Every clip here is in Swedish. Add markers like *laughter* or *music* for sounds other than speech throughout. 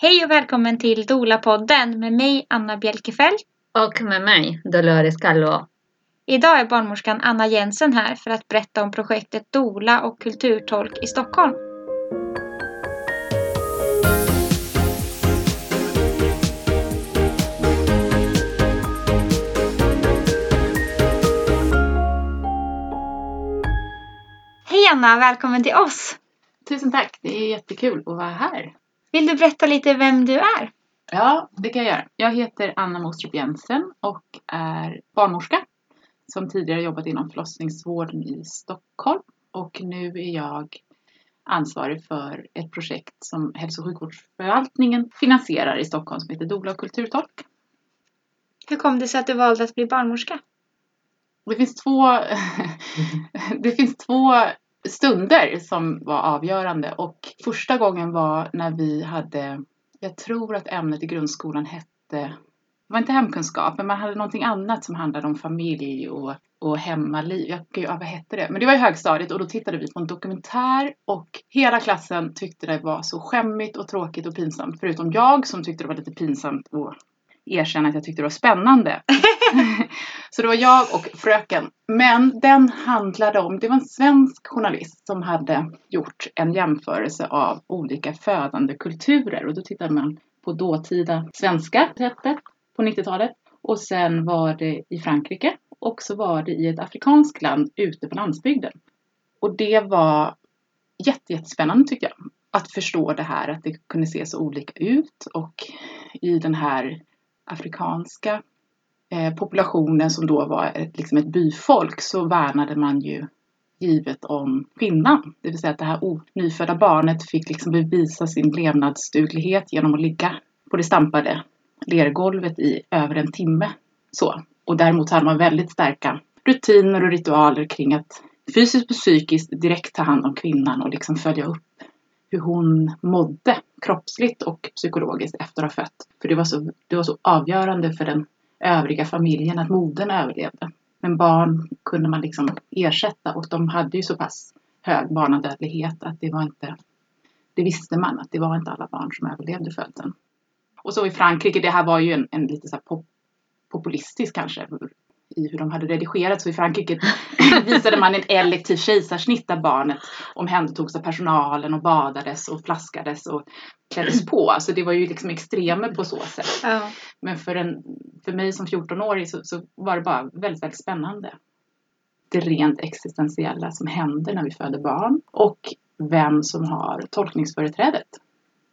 Hej och välkommen till Dola-podden med mig Anna Bjelkefelt. Och med mig, Dolores Calvo. Idag är barnmorskan Anna Jensen här för att berätta om projektet Dola och kulturtolk i Stockholm. Hej Anna, välkommen till oss! Tusen tack, det är jättekul att vara här. Vill du berätta lite vem du är? Ja, det kan jag göra. Jag heter Anna Mostrup Jensen och är barnmorska som tidigare jobbat inom förlossningsvården i Stockholm och nu är jag ansvarig för ett projekt som hälso och sjukvårdsförvaltningen finansierar i Stockholm som heter Dola och kulturtolk. Hur kom det sig att du valde att bli barnmorska? Det finns två, *laughs* det finns två stunder som var avgörande och första gången var när vi hade, jag tror att ämnet i grundskolan hette, det var inte hemkunskap, men man hade någonting annat som handlade om familj och, och hemmaliv. Jag, gud, vad hette det? Men det var i högstadiet och då tittade vi på en dokumentär och hela klassen tyckte det var så skämmigt och tråkigt och pinsamt. Förutom jag som tyckte det var lite pinsamt och erkänna att jag tyckte det var spännande. *laughs* så det var jag och fröken. Men den handlade om, det var en svensk journalist som hade gjort en jämförelse av olika födande kulturer. Och då tittade man på dåtida svenska sättet på 90-talet. Och sen var det i Frankrike och så var det i ett afrikanskt land ute på landsbygden. Och det var jätte, jättespännande tyckte jag. Att förstå det här, att det kunde se så olika ut och i den här afrikanska eh, populationen som då var ett, liksom ett byfolk så värnade man ju givet om kvinnan. Det vill säga att det här nyfödda barnet fick liksom bevisa sin levnadsduglighet genom att ligga på det stampade lergolvet i över en timme. Så. Och däremot hade man väldigt starka rutiner och ritualer kring att fysiskt och psykiskt direkt ta hand om kvinnan och liksom följa upp hur hon mådde kroppsligt och psykologiskt efter att ha fött. För det var så, det var så avgörande för den övriga familjen att modern överlevde. Men barn kunde man liksom ersätta och de hade ju så pass hög barnadödlighet att det var inte det visste man att det var inte alla barn som överlevde födseln. Och så i Frankrike, det här var ju en, en lite så pop, populistisk kanske i hur de hade redigerat. Så i Frankrike *laughs* visade man en elektiv kejsarsnitt där barnet omhändertogs av personalen och badades och flaskades och kläddes på. Alltså det var ju liksom extremer på så sätt. Ja. Men för, en, för mig som 14-årig så, så var det bara väldigt, väldigt spännande. Det rent existentiella som händer när vi föder barn och vem som har tolkningsföreträdet.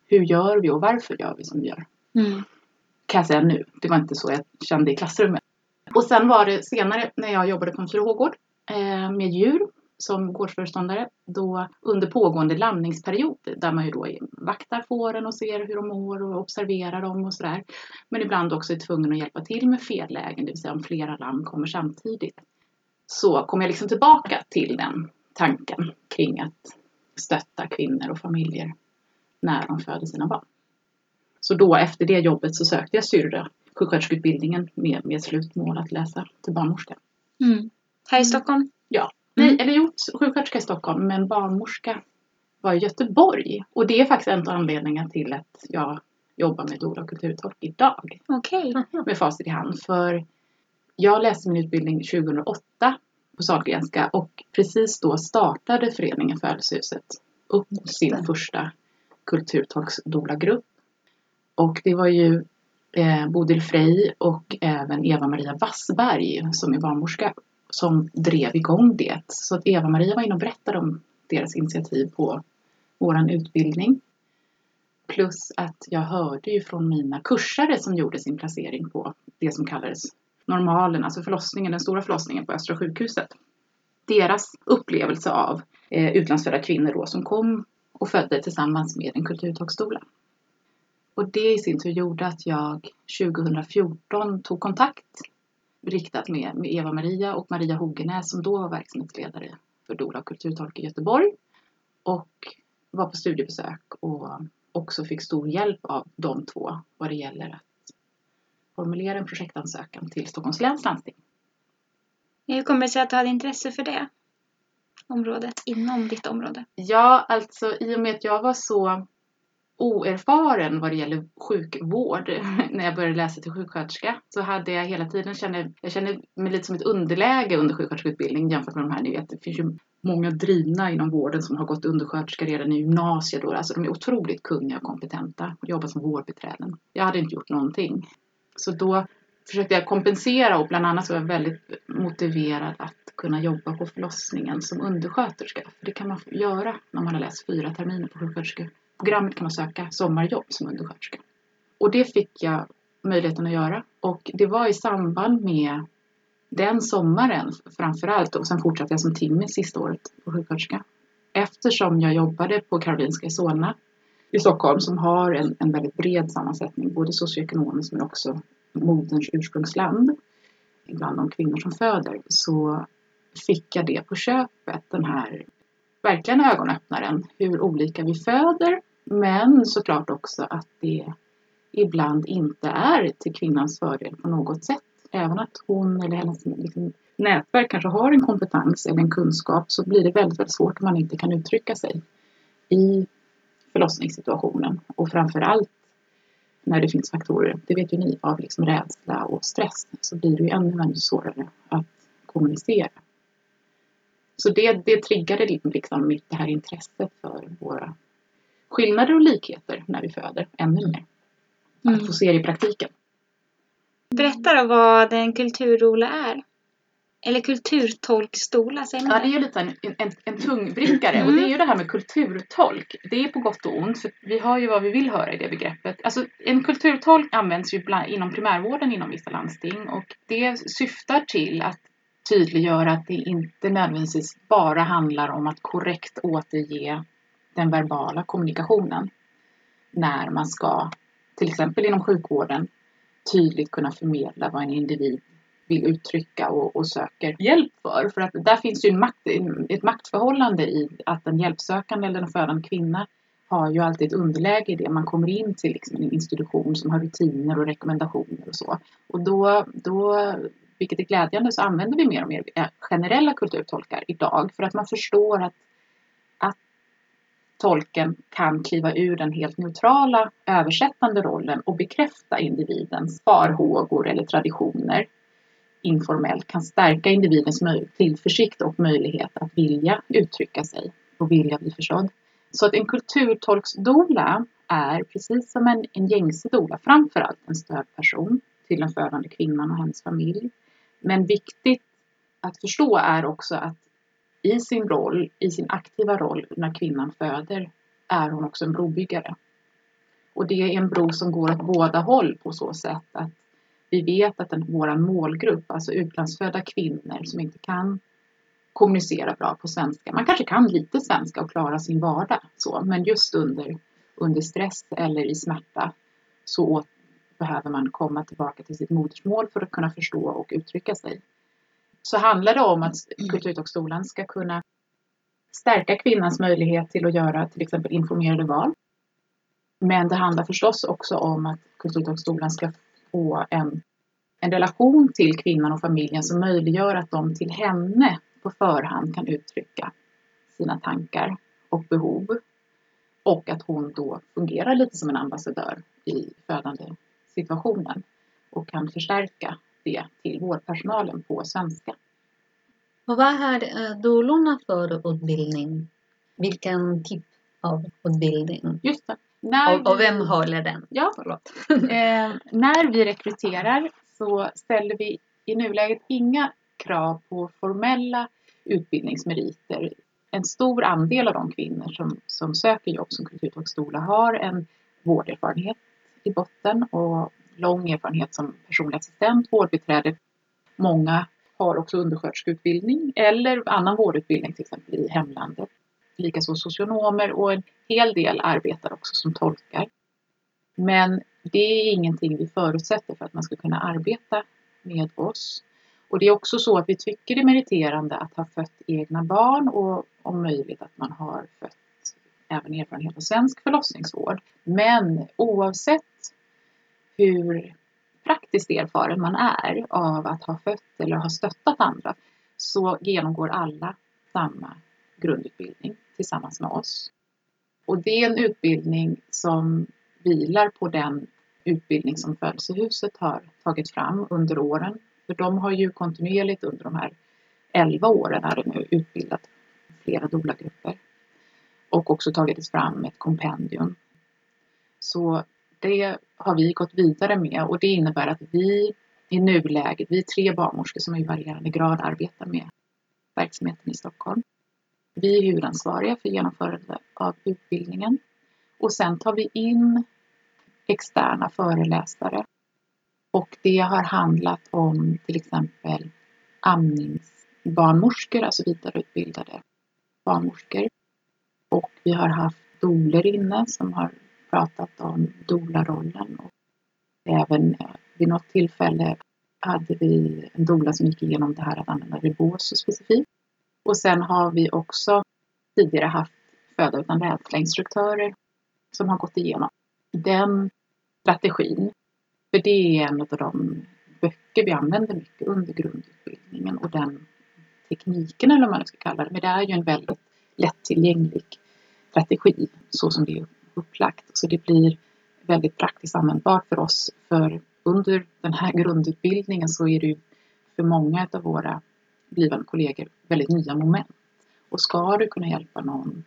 Hur gör vi och varför gör vi som vi gör? Mm. Kan jag säga nu. Det var inte så jag kände i klassrummet. Och sen var det senare när jag jobbade på en fyrhågård eh, med djur som gårdsföreståndare då under pågående landningsperiod där man ju då vaktar fåren och ser hur de mår och observerar dem och sådär. Men ibland också är tvungen att hjälpa till med fellägen, det vill säga om flera lamm kommer samtidigt. Så kom jag liksom tillbaka till den tanken kring att stötta kvinnor och familjer när de föder sina barn. Så då efter det jobbet så sökte jag syrra sjuksköterskeutbildningen med, med slutmål att läsa till barnmorska. Mm. Här i Stockholm? Ja, nej, eller gjort sjuksköterska i Stockholm men barnmorska var i Göteborg. Och det är faktiskt en av anledningarna till att jag jobbar med Dola och kulturtolk idag. Okej. *laughs* Med facit i hand. För jag läste min utbildning 2008 på Sahlgrenska och precis då startade föreningen Födelsehuset upp sin första kulturtolks-Dola-grupp. Och det var ju eh, Bodil Frey och även Eva-Maria Wassberg som är barnmorska som drev igång det. Så att Eva-Maria var inne och berättade om deras initiativ på vår utbildning. Plus att jag hörde ju från mina kursare som gjorde sin placering på det som kallades normalen, alltså förlossningen, den stora förlossningen på Östra sjukhuset. Deras upplevelse av eh, utlandsfödda kvinnor då som kom och födde tillsammans med en kulturtolkstola. Och det i sin tur gjorde att jag 2014 tog kontakt riktat med, med Eva-Maria och Maria Hogenäs som då var verksamhetsledare för Dola och kulturtolk i Göteborg. Och var på studiebesök och också fick stor hjälp av de två vad det gäller att formulera en projektansökan till Stockholms läns landsting. Hur kommer det sig att du hade intresse för det? Området, inom ditt område? Ja, alltså i och med att jag var så oerfaren vad det gäller sjukvård *laughs* när jag började läsa till sjuksköterska så hade jag hela tiden kände, jag kände mig lite som ett underläge under sjuksköterskeutbildningen jämfört med de här. Ni vet, det finns ju många drivna inom vården som har gått undersköterska redan i gymnasiet. Då. Alltså de är otroligt kunniga och kompetenta och jobbar som vårdbiträden. Jag hade inte gjort någonting. Så då försökte jag kompensera och bland annat var jag väldigt motiverad att kunna jobba på förlossningen som undersköterska. För det kan man göra när man har läst fyra terminer på programmet kan man söka sommarjobb som undersköterska. Och det fick jag möjligheten att göra. Och det var i samband med den sommaren framförallt och sen fortsatte jag som timme sista året på sjuksköterska. Eftersom jag jobbade på Karolinska i Solna i Stockholm som har en, en väldigt bred sammansättning, både socioekonomiskt men också moderns ursprungsland bland de kvinnor som föder så fick jag det på köpet, den här verkligen ögonöppnaren, hur olika vi föder men såklart också att det ibland inte är till kvinnans fördel på något sätt. Även att hon eller hennes liksom, nätverk kanske har en kompetens eller en kunskap så blir det väldigt, väldigt svårt om man inte kan uttrycka sig i förlossningssituationen och framförallt när det finns faktorer, det vet ju ni, av liksom rädsla och stress så blir det ju ännu, ännu svårare att kommunicera. Så det, det triggade liksom mitt det här intresset för våra skillnader och likheter när vi föder ännu mer. Att Mm. få se det i praktiken. Berätta då vad en kulturrola är. Eller kulturtolkstola, säger man Ja, det är ju lite en, en, en tungvrickare och det är ju det här med kulturtolk. Det är på gott och ont, för vi har ju vad vi vill höra i det begreppet. Alltså, en kulturtolk används ju bland, inom primärvården inom vissa landsting och det syftar till att tydliggöra att det inte nödvändigtvis bara handlar om att korrekt återge den verbala kommunikationen när man ska, till exempel inom sjukvården, tydligt kunna förmedla vad en individ vill uttrycka och, och söker hjälp för. För att där finns ju en makt, ett maktförhållande i att en hjälpsökande eller en födande kvinna har ju alltid ett underläge i det. Man kommer in till liksom en institution som har rutiner och rekommendationer och så. Och då, då, vilket är glädjande, så använder vi mer och mer generella kulturtolkar idag för att man förstår att tolken kan kliva ur den helt neutrala översättande rollen och bekräfta individens farhågor eller traditioner informellt kan stärka individens tillförsikt och möjlighet att vilja uttrycka sig och vilja bli förstådd. Så att en kulturtolksdola är precis som en, en gängse dola framförallt en stödperson till den födande kvinnan och hennes familj. Men viktigt att förstå är också att i sin roll, i sin aktiva roll när kvinnan föder, är hon också en brobyggare. Och det är en bro som går åt båda håll på så sätt att vi vet att den, vår målgrupp, alltså utlandsfödda kvinnor som inte kan kommunicera bra på svenska. Man kanske kan lite svenska och klara sin vardag så, men just under, under stress eller i smärta så åt, behöver man komma tillbaka till sitt modersmål för att kunna förstå och uttrycka sig. Så handlar det om att Kulturtolkstolen ska kunna stärka kvinnans möjlighet till att göra till exempel informerade val. Men det handlar förstås också om att Kulturtolkstolen ska få en, en relation till kvinnan och familjen som möjliggör att de till henne på förhand kan uttrycka sina tankar och behov. Och att hon då fungerar lite som en ambassadör i födande situationen och kan förstärka det till vårdpersonalen på svenska. Och vad har eh, doulorna för utbildning? Vilken typ av utbildning? Just det. När Och, och vem håller den? Ja. *laughs* Eh, när vi rekryterar så ställer vi i nuläget inga krav på formella utbildningsmeriter. En stor andel av de kvinnor som, som söker jobb som kulturtolkstola har en vårderfarenhet i botten och lång erfarenhet som personlig assistent, vårdbiträde. Många har också undersköterskeutbildning eller annan vårdutbildning till exempel i hemlandet. Likaså socionomer och en hel del arbetar också som tolkar. Men det är ingenting vi förutsätter för att man ska kunna arbeta med oss. Och det är också så att vi tycker det är meriterande att ha fött egna barn och om möjligt att man har fött även erfarenhet av svensk förlossningsvård. Men oavsett hur praktiskt erfaren man är av att ha fött eller ha stöttat andra så genomgår alla samma grundutbildning tillsammans med oss. Och det är en utbildning som vilar på den utbildning som Födelsehuset har tagit fram under åren. För de har ju kontinuerligt under de här 11 åren här nu utbildat flera doula-grupper och också tagit fram ett kompendium. Så det har vi gått vidare med och det innebär att vi i nuläget, vi är tre barnmorskor som i varierande grad arbetar med verksamheten i Stockholm. Vi är huvudansvariga för genomförandet av utbildningen och sen tar vi in externa föreläsare och det har handlat om till exempel amningsbarnmorskor, alltså vidareutbildade barnmorskor. Och vi har haft doler inne som har pratat om dolarollen. Och även eh, vid något tillfälle hade vi en dola som gick igenom det här att använda ribos specifikt. Och sen har vi också tidigare haft föda utan rädsla-instruktörer som har gått igenom den strategin. För det är en av de böcker vi använder mycket under grundutbildningen och den tekniken eller vad man ska kalla det. Men det är ju en väldigt lättillgänglig strategi så som det är upplagt. Så det blir väldigt praktiskt användbart för oss. För under den här grundutbildningen så är det ju för många av våra blivande kollegor väldigt nya moment. Och ska du kunna hjälpa någon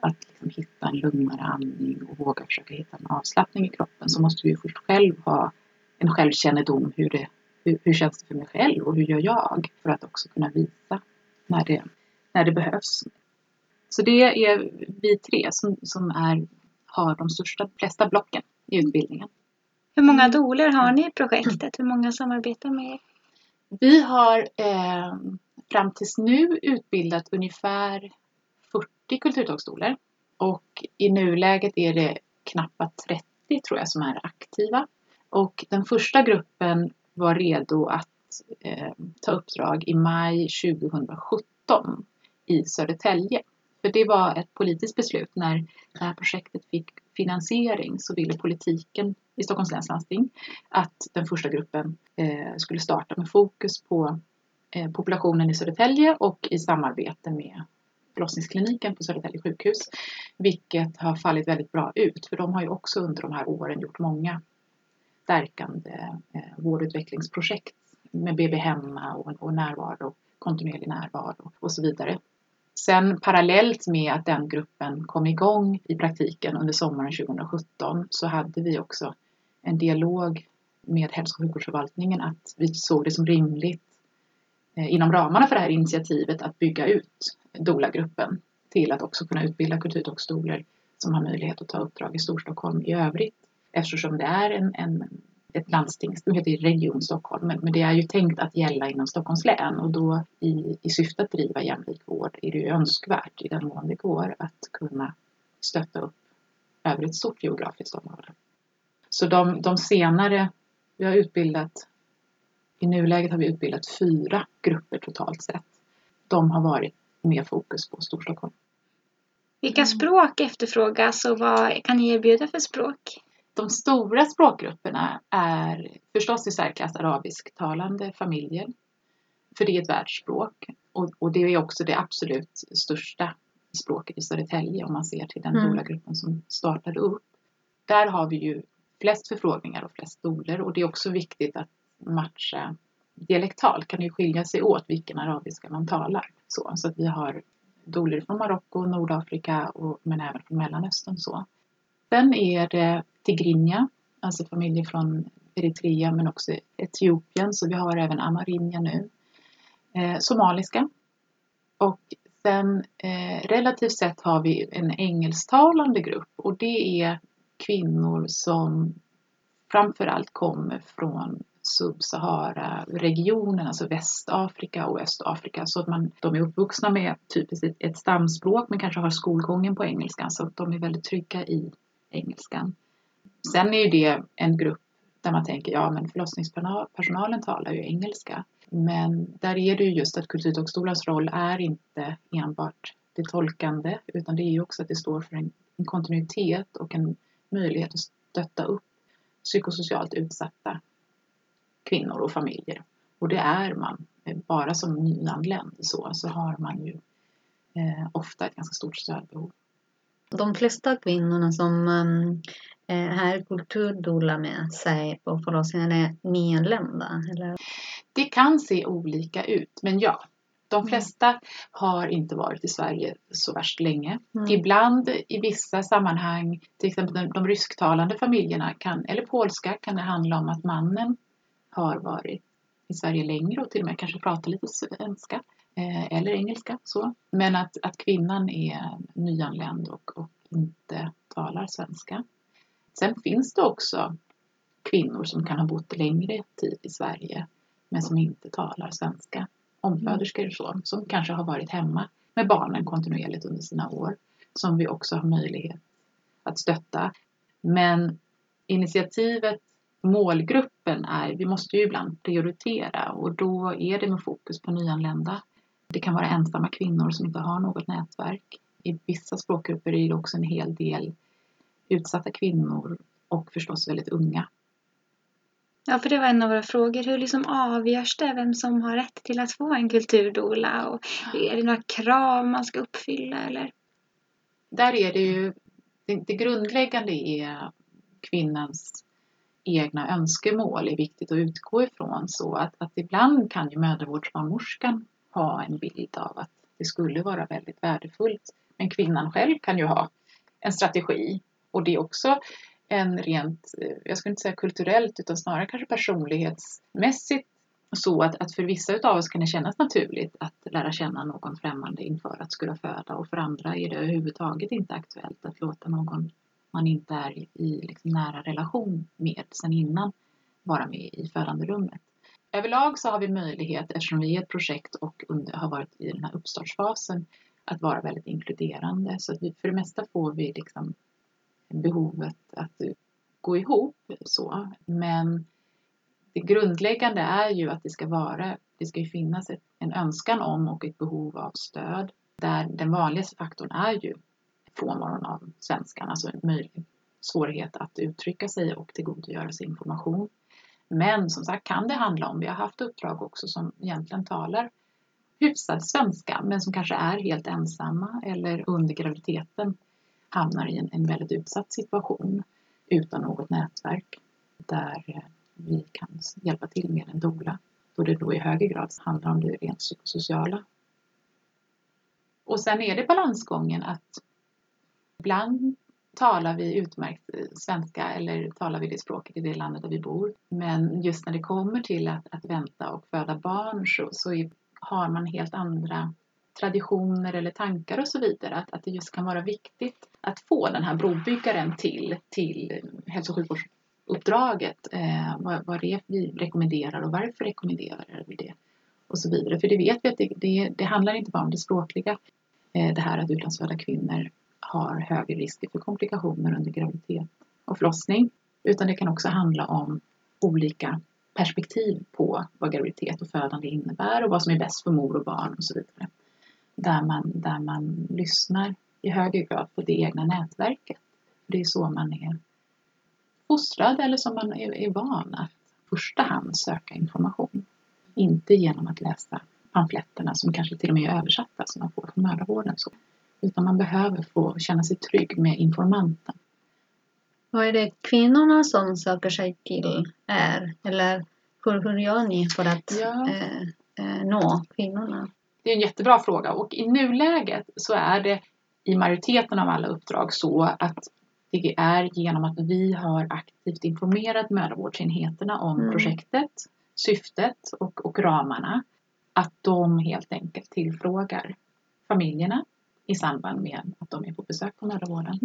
att liksom hitta en lugnare andning och våga försöka hitta en avslappning i kroppen så måste du ju först själv ha en självkännedom. Hur, det, hur, hur känns det för mig själv och hur gör jag? För att också kunna visa när det, när det behövs. Så det är vi tre som, som är, har de största, flesta blocken i utbildningen. Hur många doler har ni i projektet? Hur många samarbetar med er? Vi har eh, fram tills nu utbildat ungefär 40 kulturtolkstolar och i nuläget är det knappt 30 tror jag som är aktiva. Och den första gruppen var redo att eh, ta uppdrag i maj 2017 i Södertälje. För det var ett politiskt beslut när det här projektet fick finansiering så ville politiken i Stockholms läns landsting att den första gruppen eh, skulle starta med fokus på eh, populationen i Södertälje och i samarbete med förlossningskliniken på Södertälje sjukhus. Vilket har fallit väldigt bra ut för de har ju också under de här åren gjort många stärkande eh, vårdutvecklingsprojekt med BB hemma och, och närvaro, kontinuerlig närvaro och så vidare. Sen parallellt med att den gruppen kom igång i praktiken under sommaren 2017 så hade vi också en dialog med hälso och sjukvårdsförvaltningen att vi såg det som rimligt eh, inom ramarna för det här initiativet att bygga ut DOLA-gruppen till att också kunna utbilda kulturtolkstolar som har möjlighet att ta uppdrag i Storstockholm i övrigt. Eftersom det är en, en ett landsting, nu heter Region Stockholm, men, men, det är ju tänkt att gälla inom Stockholms län och då i, i syfte att driva jämlik vård är det ju önskvärt i den mån det går att kunna stötta upp över ett stort geografiskt område. Så de, de senare, vi har utbildat, i nuläget har vi utbildat fyra grupper totalt sett. De har varit med fokus på Storstockholm. Vilka språk efterfrågas och vad kan ni erbjuda för språk? De stora språkgrupperna är förstås i särklass arabisktalande familjer. För det är ett världsspråk och, och, det är också det absolut största språket i Södertälje om man ser till den mm. gruppen som startade upp. Där har vi ju flest förfrågningar och flest doler och det är också viktigt att matcha dialektalt kan det ju skilja sig åt vilken arabiska man talar. Så, så att vi har doler från Marocko, Nordafrika och, men även från Mellanöstern. Så. Sen är det Tigrinja, alltså familjer från Eritrea men också Etiopien, så vi har även Amarinja nu. Eh, somaliska. Och sen eh, relativt sett har vi en engelsktalande grupp och det är kvinnor som framförallt kommer från Subsahara-regionen, alltså Västafrika och Östafrika. Så att man, de är uppvuxna med typiskt ett, ett stamspråk men kanske har skolgången på engelska så att de är väldigt trygga i engelskan. Sen är ju det en grupp där man tänker, ja men förlossningspersonalen talar ju engelska. Men där är det ju just att kulturdomstolens roll är inte enbart det tolkande utan det är ju också att det står för en, en kontinuitet och en möjlighet att stötta upp psykosocialt utsatta kvinnor och familjer. Och det är man. Bara som nyanländ så, så har man ju eh, ofta ett ganska stort stödbehov. De flesta kvinnorna som ehm, um, har kulturdoula med sig på förlossningen är nyanlända? Eller? Det kan se olika ut, men ja. De Mm. flesta har inte varit i Sverige så värst länge. Mm. Ibland i vissa sammanhang, till exempel de, de rysktalande familjerna kan, eller polska, kan det handla om att mannen har varit i Sverige längre och till och med kanske pratar lite svenska eh, eller engelska. Så. Men att, att kvinnan är nyanländ och, och inte talar svenska. Sen finns det också kvinnor som kan ha bott längre tid i Sverige men som inte talar svenska. Omföderskor och så, som kanske har varit hemma med barnen kontinuerligt under sina år. Som vi också har möjlighet att stötta. Men initiativet, målgruppen är, vi måste ju ibland prioritera och då är det med fokus på nyanlända. Det kan vara ensamma kvinnor som inte har något nätverk. I vissa språkgrupper är det också en hel del utsatta kvinnor och förstås väldigt unga. Ja, för det var en av våra frågor. Hur liksom avgörs det vem som har rätt till att få en kulturdoula? Och är det några krav man ska uppfylla eller? Där är det ju, det, det grundläggande är kvinnans egna önskemål är viktigt att utgå ifrån så att, att ibland kan ju mödravårdsbarnmorskan ha en bild av att det skulle vara väldigt värdefullt. Men kvinnan själv kan ju ha en strategi och det är också en rent, eh, jag skulle inte säga kulturellt utan snarare kanske personlighetsmässigt så att, att för vissa utav oss kan det kännas naturligt att lära känna någon främmande inför att skulle föda och för andra är det överhuvudtaget inte aktuellt att låta någon man inte är i liksom nära relation med sen innan vara med i födanderummet. Överlag så har vi möjlighet, eftersom vi är ett projekt och under, har varit i den här uppstartsfasen, att vara väldigt inkluderande. Så att vi, för det mesta får vi liksom behovet att gå ihop så. Men det grundläggande är ju att det ska vara, det ska finnas ett, en önskan om och ett behov av stöd. Där den vanligaste faktorn är ju frånvaron av svenskan, alltså en möjlig svårighet att uttrycka sig och tillgodogöra sig information. Men som sagt kan det handla om, vi har haft uppdrag också som egentligen talar hyfsad svenska men som kanske är helt ensamma eller under graviditeten hamnar i en, en väldigt utsatt situation utan något nätverk där eh, vi kan hjälpa till med en doula. Då det då i högre grad handlar om det rent psykosociala. Och sen är det balansgången att ibland talar vi utmärkt eh, svenska eller talar vi det språket i det landet där vi bor. Men just när det kommer till att, att vänta och föda barn så, så är, har man helt andra traditioner eller tankar och så vidare. Att, att det just kan vara viktigt att få den här brobyggaren till, till hälso och sjukvårdsuppdraget. Eh, vad, vad det är vi rekommenderar och varför rekommenderar vi det. Och så vidare. För det vet vi att det, det, det handlar inte bara om det språkliga. Eh, det här att utlandsfödda kvinnor har högre risker för komplikationer under graviditet och förlossning. Utan det kan också handla om olika perspektiv på vad graviditet och födande innebär och vad som är bäst för mor och barn och så vidare. Där man, där man lyssnar i högre grad på det egna nätverket. Det är så man är fostrad eller som man är, är van att i första hand söka information. Inte genom att läsa pamfletterna som kanske till och med är översatta som man får från mödravården. Utan man behöver få känna sig trygg med informanten. Och är det kvinnorna som söker sig till er? Eller hur, hur gör ni för att Ja. eh, eh, nå kvinnorna? Det är en jättebra fråga och i nuläget så är det i majoriteten av alla uppdrag så att det är genom att vi har aktivt informerat mödravårdsenheterna om Mm. projektet, syftet och, och ramarna. Att de helt enkelt tillfrågar familjerna i samband med att de är på besök på mödravården.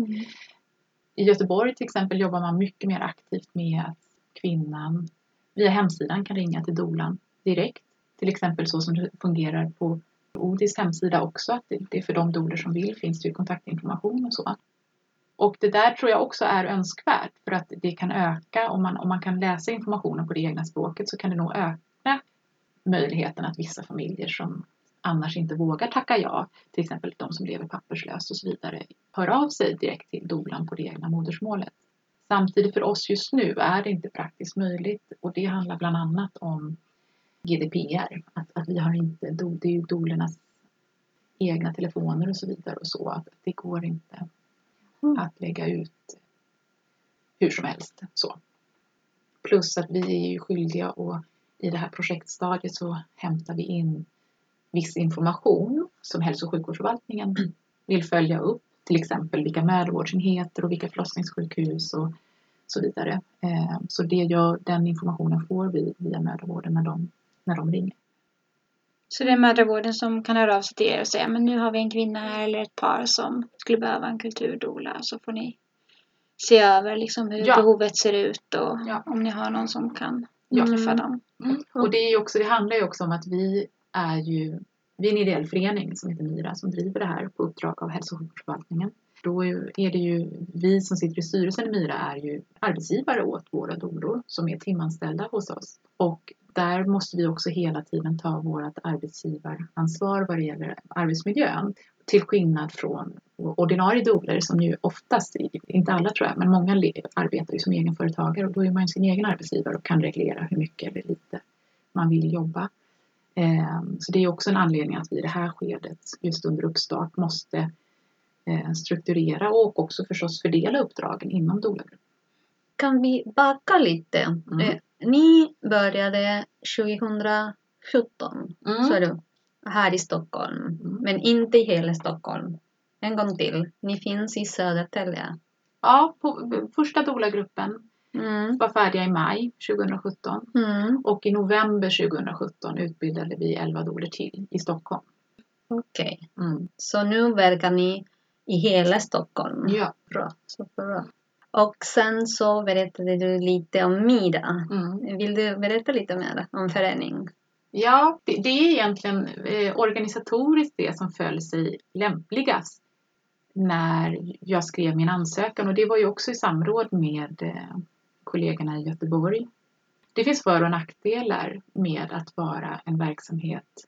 I Göteborg till exempel jobbar man mycket mer aktivt med att kvinnan via hemsidan kan ringa till dolan direkt. Till exempel så som det fungerar på ODIs hemsida också. Att det är för de doler som vill finns det ju kontaktinformation och så. Och det där tror jag också är önskvärt för att det kan öka om man, om man kan läsa informationen på det egna språket så kan det nog öka möjligheten att vissa familjer som annars inte vågar tacka ja, till exempel de som lever papperslöst och så vidare, hör av sig direkt till dolan på det egna modersmålet. Samtidigt för oss just nu är det inte praktiskt möjligt och det handlar bland annat om GDPR. Att, att vi har inte, det är ju dolernas egna telefoner och så vidare och så att det går inte. Mm. att lägga ut hur som helst. Så. Plus att vi är ju skyldiga och i det här projektstadiet så hämtar vi in viss information som hälso och sjukvårdsförvaltningen vill följa upp. Till exempel vilka mödravårdsenheter och vilka förlossningssjukhus och så vidare. Eh, Så det gör, den informationen får vi via mödravården när de, när de ringer. Så det är mödravården som kan höra av sig till er och säga men nu har vi en kvinna här eller ett par som skulle behöva en kulturdoula. Så får ni se över liksom hur Ja. behovet ser ut och Ja. om ni har någon som kan Ja. träffa dem. Och det, är ju också, det handlar ju också om att vi är ju vi är en ideell förening som heter Myra som driver det här på uppdrag av hälso och sjukvårdsförvaltningen. Då är det ju vi som sitter i styrelsen i Myra är ju arbetsgivare åt våra doulor som är timanställda hos oss. Och där måste vi också hela tiden ta vårt arbetsgivaransvar vad det gäller arbetsmiljön. Till skillnad från ordinarie doulor som ju oftast, inte alla tror jag, men många arbetar ju som egenföretagare och då är man sin egen arbetsgivare och kan reglera hur mycket eller lite man vill jobba. Ehm, Så det är också en anledning att vi i det här skedet, just under uppstart, måste eh, strukturera och också förstås fördela uppdragen inom doula-gruppen. Kan vi backa lite? Mm. Ni började 2017, så är det, här i Stockholm. Mm. Men inte i hela Stockholm. En gång till. Ni finns i Södertälje. Ja, på, första doula-gruppen Mm. var färdiga i maj 2017 Mm. och i november 2017 utbildade vi 11 doulor till i Stockholm. Okej. Mm. Så nu verkar ni i hela Stockholm. Ja. Bra, superbra. Och sen så berättade du lite om Mida. Mm. Vill du berätta lite mer om förening? Ja, det, det är egentligen eh, organisatoriskt det som föll sig lämpligast när jag skrev min ansökan och det var ju också i samråd med eh, kollegorna i Göteborg. Det finns för och nackdelar med att vara en verksamhet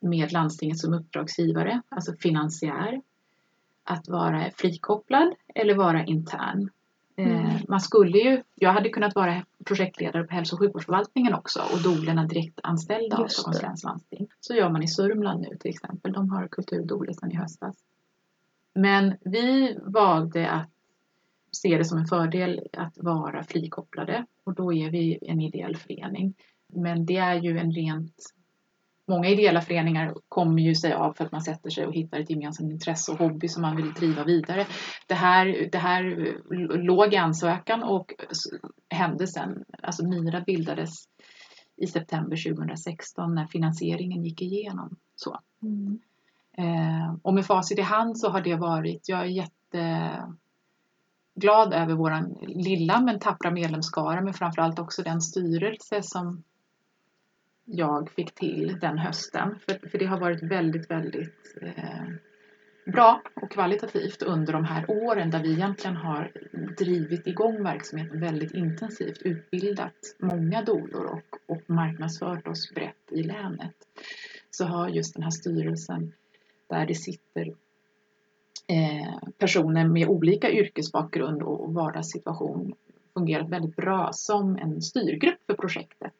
med landstinget som uppdragsgivare, alltså finansiär. Att vara frikopplad eller vara intern. Eh, Mm. Man skulle ju, jag hade kunnat vara projektledare på hälso och sjukvårdsförvaltningen också och doulorna direkt anställda av Stockholms läns landsting. Så gör man i Sörmland nu till exempel. De har kulturdoulor sedan i höstas. Men vi valde att se det som en fördel att vara frikopplade och då är vi en ideell förening. Men det är ju en rent Många ideella föreningar kommer ju sig av för att man sätter sig och hittar ett gemensamt intresse och hobby som man vill driva vidare. Det här, det här låg i ansökan och hände sen. Alltså Mira bildades i september 2016 när finansieringen gick igenom. Så. Eh, och med facit i hand så har det varit, jag är jätteglad över våran lilla men tappra medlemskara men framförallt också den styrelse som jag fick till den hösten. För, för det har varit väldigt, väldigt eh, bra och kvalitativt under de här åren där vi egentligen har drivit igång verksamheten väldigt intensivt, utbildat många dolor och, och marknadsfört oss brett i länet. Så har just den här styrelsen där det sitter eh, personer med olika yrkesbakgrund och vardagssituation fungerat väldigt bra som en styrgrupp för projektet.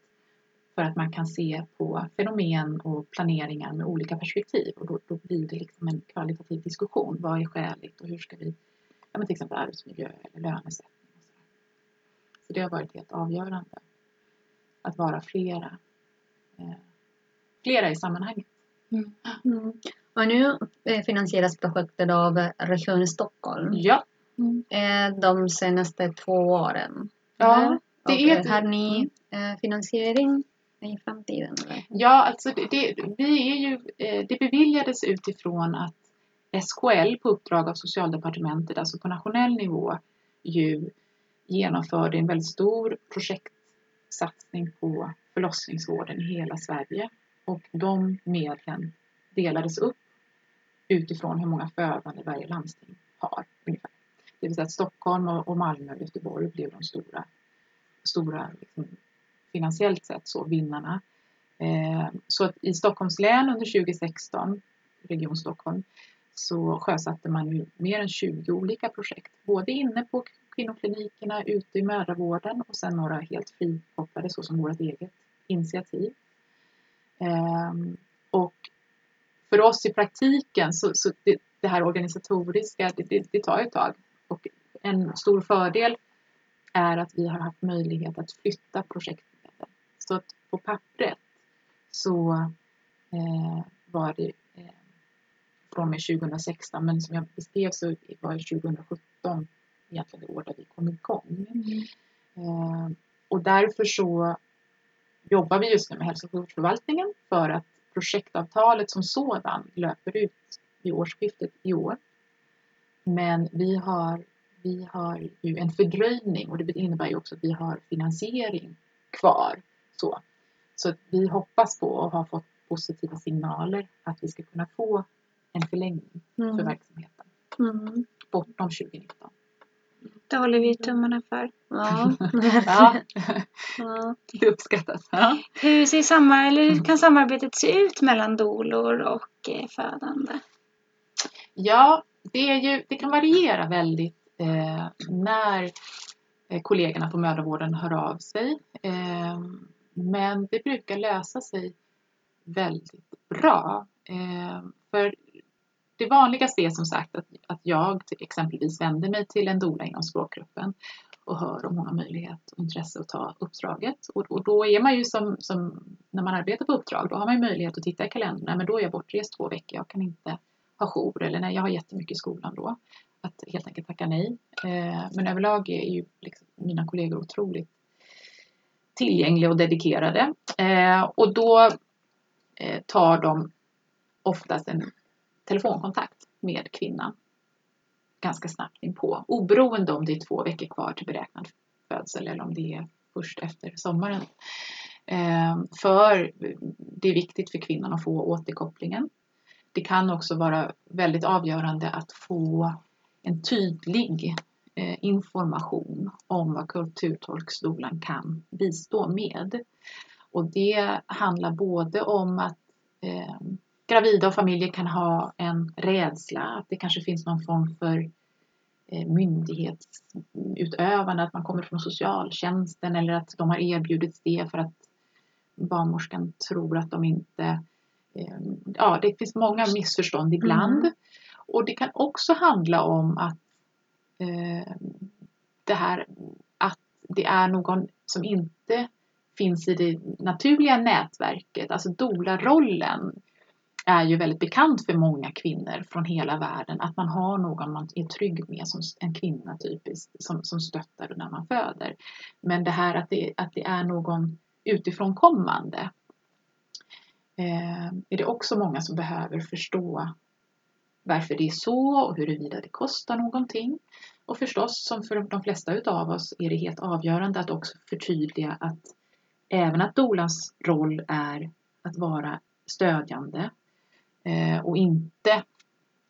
För att man kan se på fenomen och planeringar med olika perspektiv och då, då blir det liksom en kvalitativ diskussion. Vad är skäligt och hur ska vi, ja, men till exempel arbetsmiljö eller lönesättning. Och så. så det har varit helt avgörande att vara flera, eh, flera i sammanhanget. Mm. Och nu eh, finansieras projektet av Region Stockholm Ja, eh, de senaste två åren. Ja, det är eh, Har ni eh, finansiering i framtiden? Eller? Ja, alltså det, det, vi är ju, eh, det beviljades utifrån att SKL på uppdrag av Socialdepartementet, alltså på nationell nivå, ju genomförde en väldigt stor projektsatsning på förlossningsvården i hela Sverige. Och de medlen delades upp utifrån hur många födande varje landsting har. Ungefär. Det vill säga att Stockholm och och Malmö och Göteborg blev de stora, stora liksom, finansiellt sett så vinnarna. Eh, så att i Stockholms län under 2016, Region Stockholm, så sjösatte man ju mer än 20 olika projekt. Både inne på kvinnoklinikerna, ute i mödravården och sen några helt frikopplade så som vårt eget initiativ. Ehm, och för oss i praktiken så, så det, det här organisatoriska, det, det, det tar ett tag. Och en stor fördel är att vi har haft möjlighet att flytta projekt så att på pappret så eh, var det eh, från och med 2016 men som jag beskrev så var det 2017 egentligen det år där vi kom igång. Eh, och därför så jobbar vi just nu med hälso och sjukvårdsförvaltningen för att projektavtalet som sådan löper ut vid årsskiftet i år. Men vi har, vi har ju en fördröjning och det innebär ju också att vi har finansiering kvar. Så, så vi hoppas på och har fått positiva signaler att vi ska kunna få en förlängning Mm. för verksamheten Mm. bortom 2019. Det håller vi tummarna för. Ja. *laughs* Ja, ja. det uppskattas. Ja. Hur, ser samma, eller hur kan samarbetet se ut mellan dolor och eh, födande? Ja, det, är ju, det kan variera väldigt eh, när eh, kollegorna på mödravården hör av sig. Eh, men det brukar lösa sig väldigt bra. Eh, för det vanligaste är som sagt att, att jag exempelvis vänder mig till en doula inom språkgruppen och hör om hon har möjlighet och intresse att ta uppdraget. Och, och då är man ju som, som när man arbetar på uppdrag, då har man ju möjlighet att titta i kalendern. Nej, Men då är jag bortrest två veckor, jag kan inte ha jour eller nej, jag har jättemycket i skolan då. Att helt enkelt tacka nej. Eh, men överlag är ju liksom mina kollegor otroligt tillgängliga och dedikerade. Eh, och då eh, tar de oftast en telefonkontakt med kvinnan ganska snabbt inpå. Oberoende om det är två veckor kvar till beräknad födsel eller om det är först efter sommaren. Eh, för det är viktigt för kvinnan att få återkopplingen. Det kan också vara väldigt avgörande att få en tydlig information om vad kulturtolksskolan kan bistå med. Och det handlar både om att eh, gravida och familjer kan ha en rädsla, att det kanske finns någon form för eh, myndighetsutövande, att man kommer från socialtjänsten eller att de har erbjudits det för att barnmorskan tror att de inte... Eh, ja, det finns många missförstånd ibland. Mm. Och det kan också handla om att eh, Ehm, det här att det är någon som inte finns i det naturliga nätverket, alltså doula-rollen är ju väldigt bekant för många kvinnor från hela världen. Att man har någon man är trygg med som en kvinna typiskt som, som stöttar när man föder. Men det här att det, att det är någon utifrån kommande eh, är det också många som behöver förstå varför det är så och huruvida det kostar någonting. Och förstås, som för de flesta utav oss, är det helt avgörande att också förtydliga att även att dolans roll är att vara stödjande eh, och inte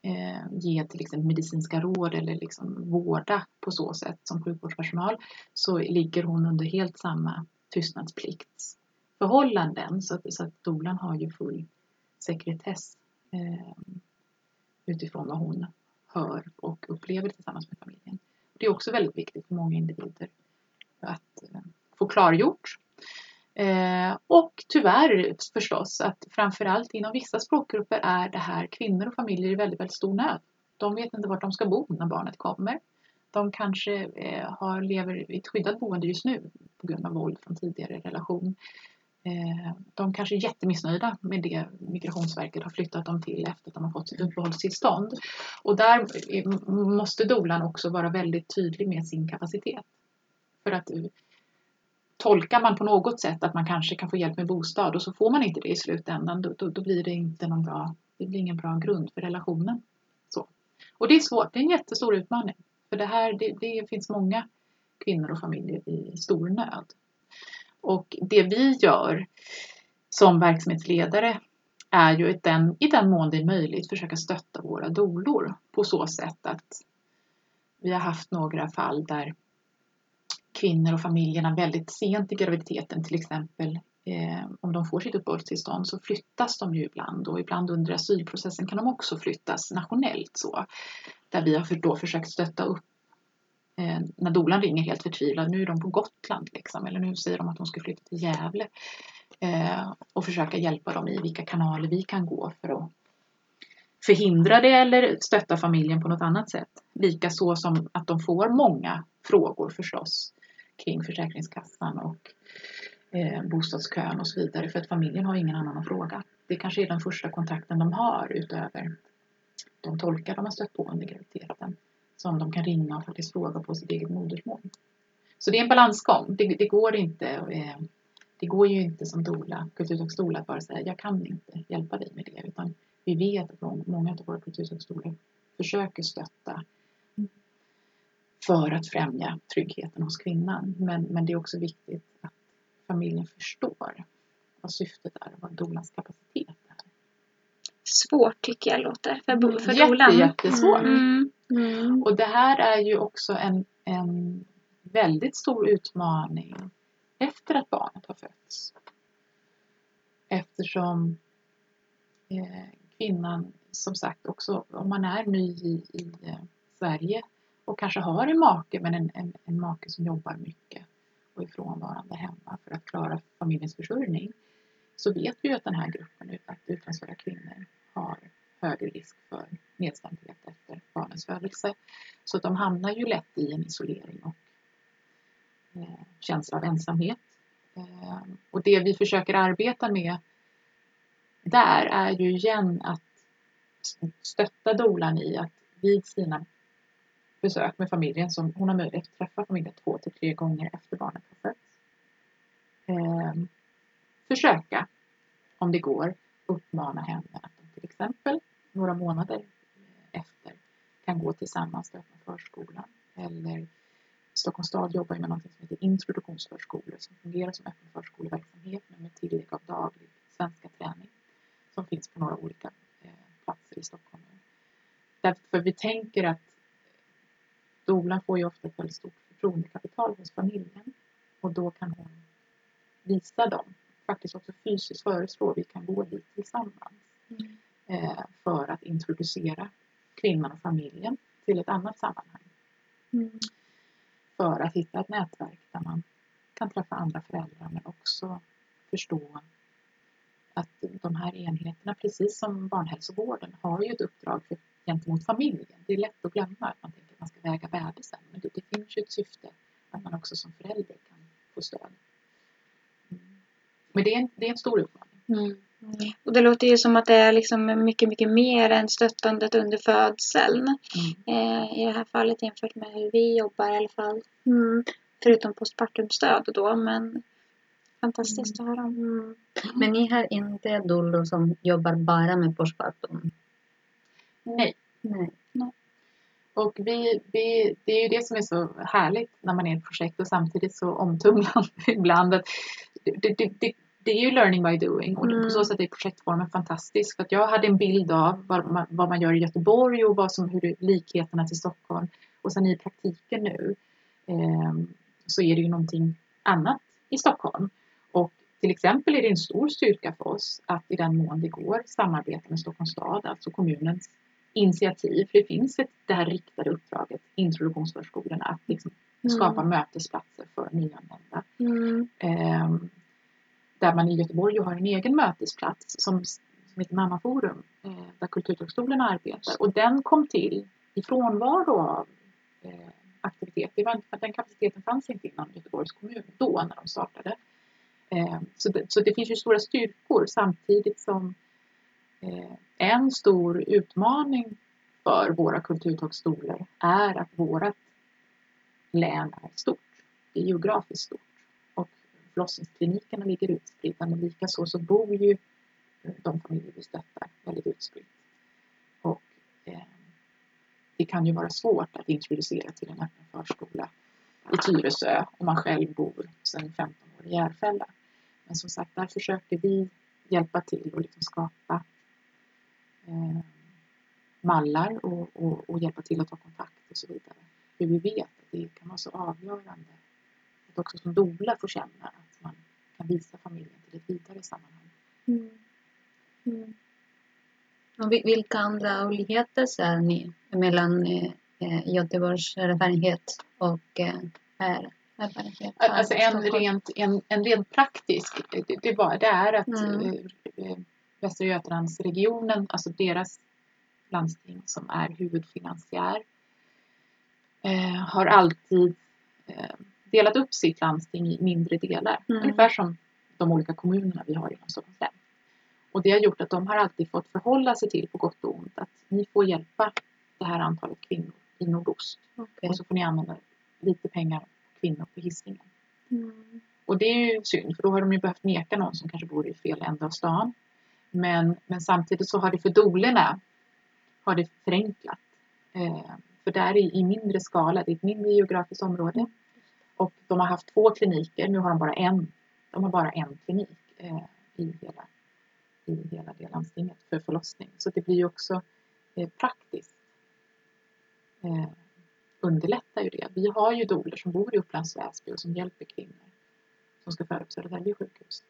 eh, ge till exempel medicinska råd eller liksom vårda på så sätt som sjukvårdspersonal så ligger hon under helt samma tystnadspliktsförhållanden så att, så att dolan har ju full sekretess eh, utifrån vad hon hör och upplever tillsammans med familjen. Det är också väldigt viktigt för många individer att eh, få klargjort. Eh, och tyvärr förstås att framförallt inom vissa språkgrupper är det här kvinnor och familjer i väldigt, väldigt stor nöd. De vet inte vart de ska bo när barnet kommer. De kanske eh, har, lever i ett skyddat boende just nu på grund av våld från tidigare relation. Eh, de kanske är jättemissnöjda med det Migrationsverket har flyttat dem till efter att de har fått sitt uppehållstillstånd. Och där måste dolan också vara väldigt tydlig med sin kapacitet. För att eh, tolkar man på något sätt att man kanske kan få hjälp med bostad och så får man inte det i slutändan då, då, då blir det inte någon bra, det blir ingen bra grund för relationen. Så. Och det är svårt, det är en jättestor utmaning. För det här, det, det finns många kvinnor och familjer i stor nöd. Och det vi gör som verksamhetsledare är ju i den, i den mån det är möjligt försöka stötta våra dolor på så sätt att vi har haft några fall där kvinnor och familjerna väldigt sent i graviditeten till exempel eh, om de får sitt uppehållstillstånd så flyttas de ju ibland och ibland under asylprocessen kan de också flyttas nationellt så. Där vi har då försökt stötta upp eh, när dolan ringer helt förtvivlad, nu är de på Gotland liksom, eller nu säger de att de ska flytta till Gävle. Eh, och försöka hjälpa dem i vilka kanaler vi kan gå för att förhindra det eller stötta familjen på något annat sätt. Likaså som att de får många frågor förstås kring Försäkringskassan och eh, bostadskön och så vidare för att familjen har ingen annan att fråga. Det kanske är den första kontakten de har utöver de tolkar de har stött på under graviditeten som de kan ringa och faktiskt fråga på sitt eget modersmål. Så det är en balansgång. Det, det går inte eh, det går ju inte som dola, kulturhögskola att bara säga jag kan inte hjälpa dig med det utan vi vet att många av våra kulturhögskolor försöker stötta för att främja tryggheten hos kvinnan. Men, men det är också viktigt att familjen förstår vad syftet är och vad dolans kapacitet är. Svårt tycker jag låter för, för Jätte, dolan. Jättesvårt. Mm. Mm. Och det här är ju också en, en väldigt stor utmaning efter att barnet har fötts. Eftersom eh, kvinnan, som sagt också om man är ny i, i eh, Sverige och kanske har en make men en, en, en make som jobbar mycket och är frånvarande hemma för att klara familjens försörjning så vet vi ju att den här gruppen utlandsfödda kvinnor har högre risk för nedstämdhet barnens födelse. Så de hamnar ju lätt i en isolering och eh, känsla av ensamhet. Eh, och det vi försöker arbeta med där är ju igen att stötta dolan i att vid sina besök med familjen som hon har möjlighet att träffa familjen två till tre gånger efter barnet har fötts. Eh, försöka, om det går, uppmana henne att till exempel några månader kan gå tillsammans till öppna förskolan eller Stockholms stad jobbar med något som heter introduktionsförskolor som fungerar som öppen förskoleverksamhet men med tillägg av daglig svenska träning som finns på några olika eh, platser i Stockholm. Därför vi tänker att dolan får ju ofta ett väldigt stort förtroendekapital hos familjen och då kan hon visa dem, faktiskt också fysiskt föreslå, vi kan gå dit tillsammans mm. eh, för att introducera kvinnan och familjen till ett annat sammanhang. Mm. För att hitta ett nätverk där man kan träffa andra föräldrar men också förstå att de här enheterna, precis som barnhälsovården, har ju ett uppdrag för, gentemot familjen. Det är lätt att glömma att man tänker att man ska väga bebisen, men det, det finns ju ett syfte att man också som förälder kan få stöd. Mm. Men det är, en, det är en stor utmaning. Mm. Mm. Och det låter ju som att det är liksom mycket, mycket mer än stöttandet under födseln. Mm. Eh, I det här fallet jämfört med hur vi jobbar i alla fall. Mm. Förutom postpartumstöd då, men fantastiskt att höra. Mm. Men ni har inte doulor som jobbar bara med postpartum? Nej. Nej. Nej. Och vi, vi, det är ju det som är så härligt när man är i ett projekt och samtidigt så omtumlande *laughs* ibland. Att det, det, det, det är ju learning by doing och mm. på så mm. sätt är projektformen fantastisk. För att jag hade en bild av vad man, vad man gör i Göteborg och vad som, hur likheterna till Stockholm. Och sen i praktiken nu eh, så är det ju någonting annat i Stockholm. Och till exempel är det en stor styrka för oss att i den mån det går samarbeta med Stockholms stad, alltså kommunens initiativ. För det finns ett, det här riktade uppdraget, introduktionsförskolorna, att liksom mm. skapa mötesplatser för nyanlända. Mm. Eh, där man i Göteborg har en egen mötesplats som, som heter Mammaforum eh, där Kulturhögskolan arbetar och den kom till i frånvaro av eh, aktivitet. Det var, den kapaciteten fanns inte inom Göteborgs kommun då när de startade. Eh, så, det, så det finns ju stora styrkor samtidigt som eh, en stor utmaning för våra kulturhögskolor är att vårt län är stort. Det är geografiskt stort förlossningsklinikerna ligger utspridda men likaså så bor ju eh, de familjer vi stöttar väldigt utspritt. Och eh, det kan ju vara svårt att introducera till en öppen förskola i Tyresö om man själv bor sedan 15 år i Järfälla. Men som sagt, där försöker vi hjälpa till och liksom skapa eh, mallar och, och, och, hjälpa till att ta kontakt och så vidare. För vi vet att det kan vara så avgörande att också som doula få känna kan visa familjen till ett vidare sammanhang. Mm. Mm. Och vilka andra olikheter ser ni mellan eh, eh Göteborgs erfarenhet och eh, här? Erfarenhet alltså en rent, en, en rent praktisk, det, det, var, det är att mm. eh, eh Västra Götalandsregionen, alltså deras landsting som är huvudfinansiär eh, har alltid eh, delat upp sitt landsting i mindre delar. Mm. Ungefär som de olika kommunerna vi har inom Stockholms län. Och det har gjort att de har alltid fått förhålla sig till, på gott och ont, att ni får hjälpa det här antalet kvinnor i nordost. Okej. Och så får ni använda lite pengar på kvinnor på Hisingen. Mm. Och det är ju synd, för då har de ju behövt neka någon som kanske bor i fel ända av stan. Men, men samtidigt så har det för dolerna har det förenklat. Eh, för där i, i mindre skala, det är ett mindre geografiskt område. Och de har haft två kliniker, nu har de bara en. De har bara en klinik eh, i, hela, i hela det landstinget för förlossning. Så det blir ju också eh, praktiskt. Eh, underlättar ju det. Vi har ju doler som bor i Upplands Väsby och som hjälper kvinnor som ska föda på Södertälje sjukhus.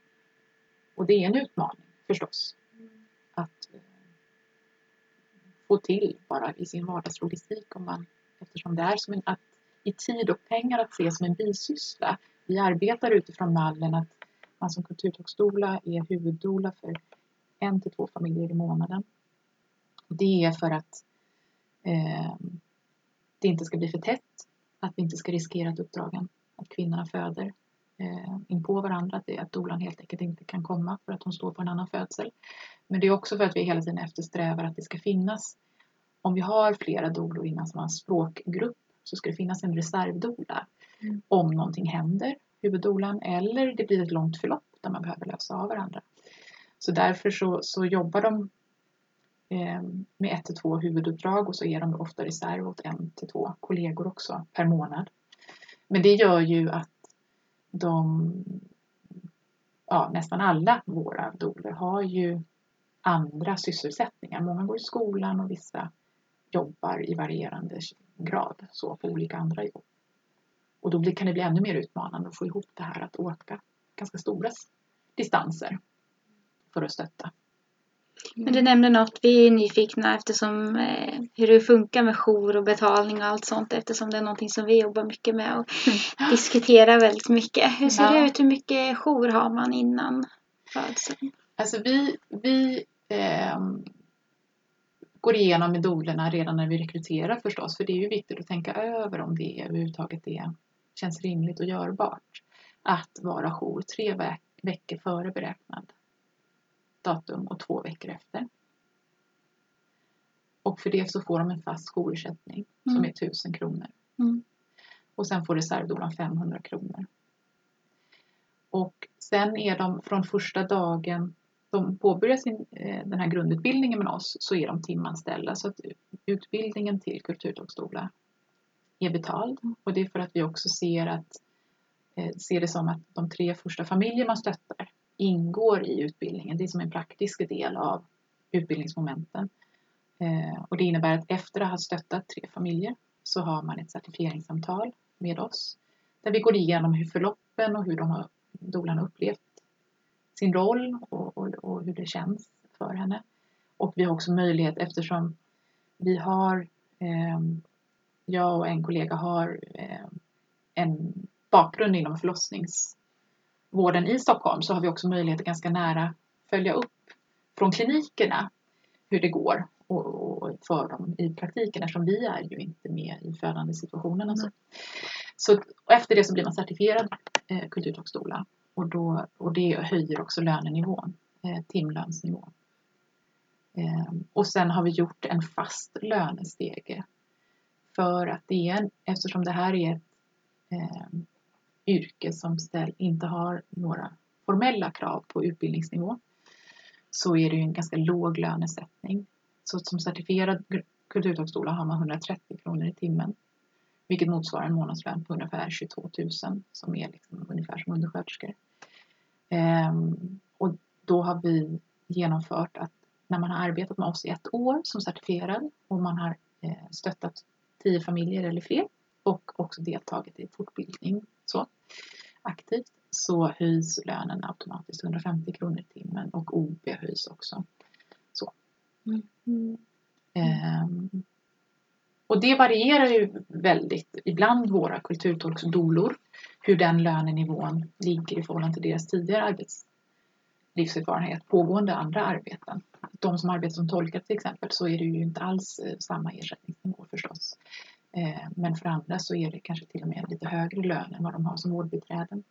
Och det är en utmaning förstås att eh, få till bara i sin vardagslogistik om man, eftersom det är som en, att i tid och pengar att se som en bisyssla. Vi arbetar utifrån mallen att man som kulturtolksdoula är huvuddoula för en till två familjer i månaden. Det är för att eh, det inte ska bli för tätt, att vi inte ska riskera att uppdragen, att kvinnorna föder eh, in på varandra, att, det, att dolan helt enkelt inte kan komma för att hon står på en annan födsel. Men det är också för att vi hela tiden eftersträvar att det ska finnas, om vi har flera dolor inom samma språkgrupp, så ska det finnas en reservdola Mm. om någonting händer, huvuddolan, eller det blir ett långt förlopp där man behöver lösa av varandra. Så därför så, så jobbar de eh, med ett till två huvuduppdrag och så är de ofta reserv åt en till två kollegor också per månad. Men det gör ju att de, ja, nästan alla våra doler har ju andra sysselsättningar. Många går i skolan och vissa jobbar i varierande grad så på olika andra jobb. Och då kan det bli ännu mer utmanande att få ihop det här att åka ganska stora distanser för att stötta. Men du nämnde något, vi är nyfikna eftersom eh, hur det funkar med jour och betalning och allt sånt eftersom det är någonting som vi jobbar mycket med och diskuterar väldigt mycket. Hur ser Ja. det ut? Hur mycket jour har man innan födseln? Alltså vi, vi ehm, går igenom med dolerna redan när vi rekryterar förstås. För det är ju viktigt att tänka över om det överhuvudtaget är, känns rimligt och görbart. Att vara jour tre veck- veckor före beräknad datum och två veckor efter. Och för det så får de en fast jourersättning som Mm. är 1000 kronor. Mm. Och sen får reservdolan 500 kronor. Och sen är de från första dagen de påbörjar sin, eh, den här grundutbildningen med oss så är de timanställda. Så att utbildningen till kulturtolksdoula är betald. Och det är för att vi också ser, att, eh, ser det som att de tre första familjer man stöttar ingår i utbildningen. Det är som en praktisk del av utbildningsmomenten. Eh, och det innebär att efter att ha stöttat tre familjer så har man ett certifieringssamtal med oss. Där vi går igenom hur förloppen och hur de har, dolan har upplevt sin roll och, och, och hur det känns för henne. Och vi har också möjlighet eftersom vi har, eh, jag och en kollega har eh, en bakgrund inom förlossningsvården i Stockholm så har vi också möjlighet att ganska nära följa upp från klinikerna hur det går och, och för dem i praktiken eftersom vi är ju inte med i födande situationen. och Så. Så, och efter det så blir man certifierad eh, kulturtolksdoula och, då, och det höjer också lönenivån, eh, timlönsnivån. Eh, och sen har vi gjort en fast lönestege för att det är en, eftersom det här är ett eh, yrke som ställ, inte har några formella krav på utbildningsnivå så är det ju en ganska låg lönesättning. Så som certifierad kulturhögskola har man 130 kronor i timmen. Vilket motsvarar en månadslön på ungefär 22 000 som är liksom ungefär som undersköterskor. Ehm, och då har vi genomfört att när man har arbetat med oss i ett år som certifierad och man har eh, stöttat tio familjer eller fler och också deltagit i fortbildning så aktivt så höjs lönen automatiskt 150 kronor i timmen och OB höjs också. Så. Mm. Ehm, och det varierar ju väldigt ibland våra kulturtolksdolor hur den lönenivån ligger i förhållande till deras tidigare arbetslivserfarenhet, pågående andra arbeten. de som arbetar som tolkar till exempel så är det ju inte alls eh, samma ersättningsnivå förstås. Eh, men för andra så är det kanske till och med lite högre lön än vad de har som vårdbiträden.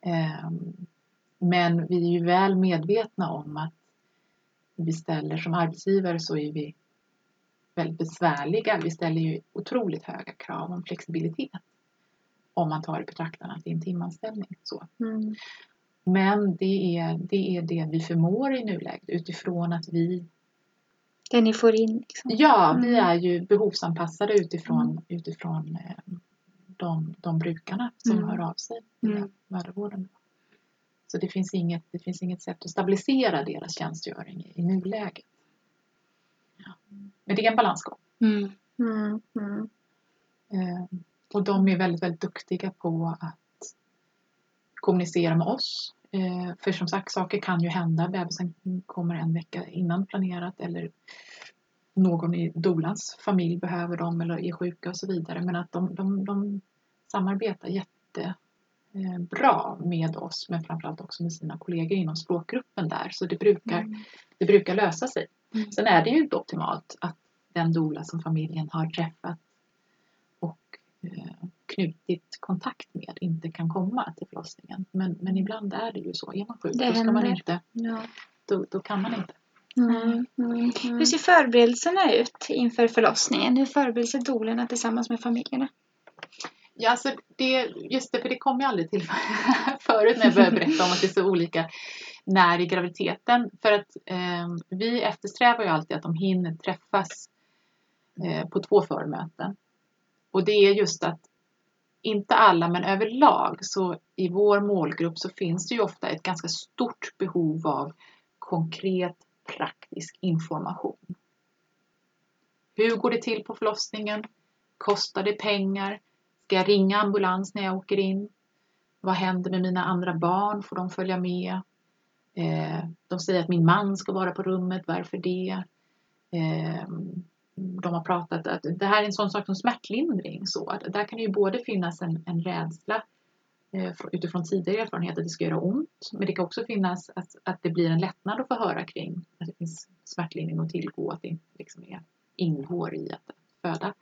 Ehm, men vi är ju väl medvetna om att vi ställer som arbetsgivare så är vi väldigt besvärliga. Vi ställer ju otroligt höga krav om flexibilitet. Om man tar i betraktande att det är en timanställning. Så. Mm. Men det är, det är det vi förmår i nuläget utifrån att vi Det ni får in. Liksom. Ja, vi Mm. är ju behovsanpassade utifrån, utifrån eh, de, de brukarna som Mm. hör av sig till Mm. mödravården. Så det finns, inget, det finns inget sätt att stabilisera deras tjänstgöring i, i nuläget. Ja. Men det är en balansgång. Mm. Mm. Mm. Eh, och de är väldigt, väldigt duktiga på att kommunicera med oss. Eh, för som sagt, saker kan ju hända. Bebisen kommer en vecka innan planerat eller någon i dolans familj behöver dem eller är sjuka och så vidare. Men att de, de, de samarbetar jättebra med oss men framförallt också med sina kollegor inom språkgruppen där. Så det brukar, Mm. det brukar lösa sig. Mm. Sen är det ju inte optimalt att den doula som familjen har träffat och eh, knutit kontakt med inte kan komma till förlossningen. Men, men ibland är det ju så. Är man sjuk Det då, ska man inte, Ja. då, då kan man inte. Mm. Mm. Hur ser förberedelserna ut inför förlossningen? Hur förbereder sig doulorna tillsammans med familjerna? Ja, alltså det, just det, för det kom jag aldrig till *laughs* förut när jag började berätta om att det är så olika när i graviditeten. För att eh, vi eftersträvar ju alltid att de hinner träffas eh, på två förmöten. Och det är just att inte alla, men överlag så i vår målgrupp så finns det ju ofta ett ganska stort behov av konkret praktisk information. Hur går det till på förlossningen? Kostar det pengar? Ska jag ringa ambulans när jag åker in? Vad händer med mina andra barn? Får de följa med? Eh, de säger att min man ska vara på rummet. Varför det? Ehm, de har pratat att det här är en sån sak som smärtlindring. Så att där kan det ju både finnas en, en rädsla eh, utifrån tidigare erfarenhet att det ska göra ont. Men det kan också finnas att, att det blir en lättnad att få höra kring att det finns smärtlindring att tillgå. Att det inte liksom är, ingår i att föda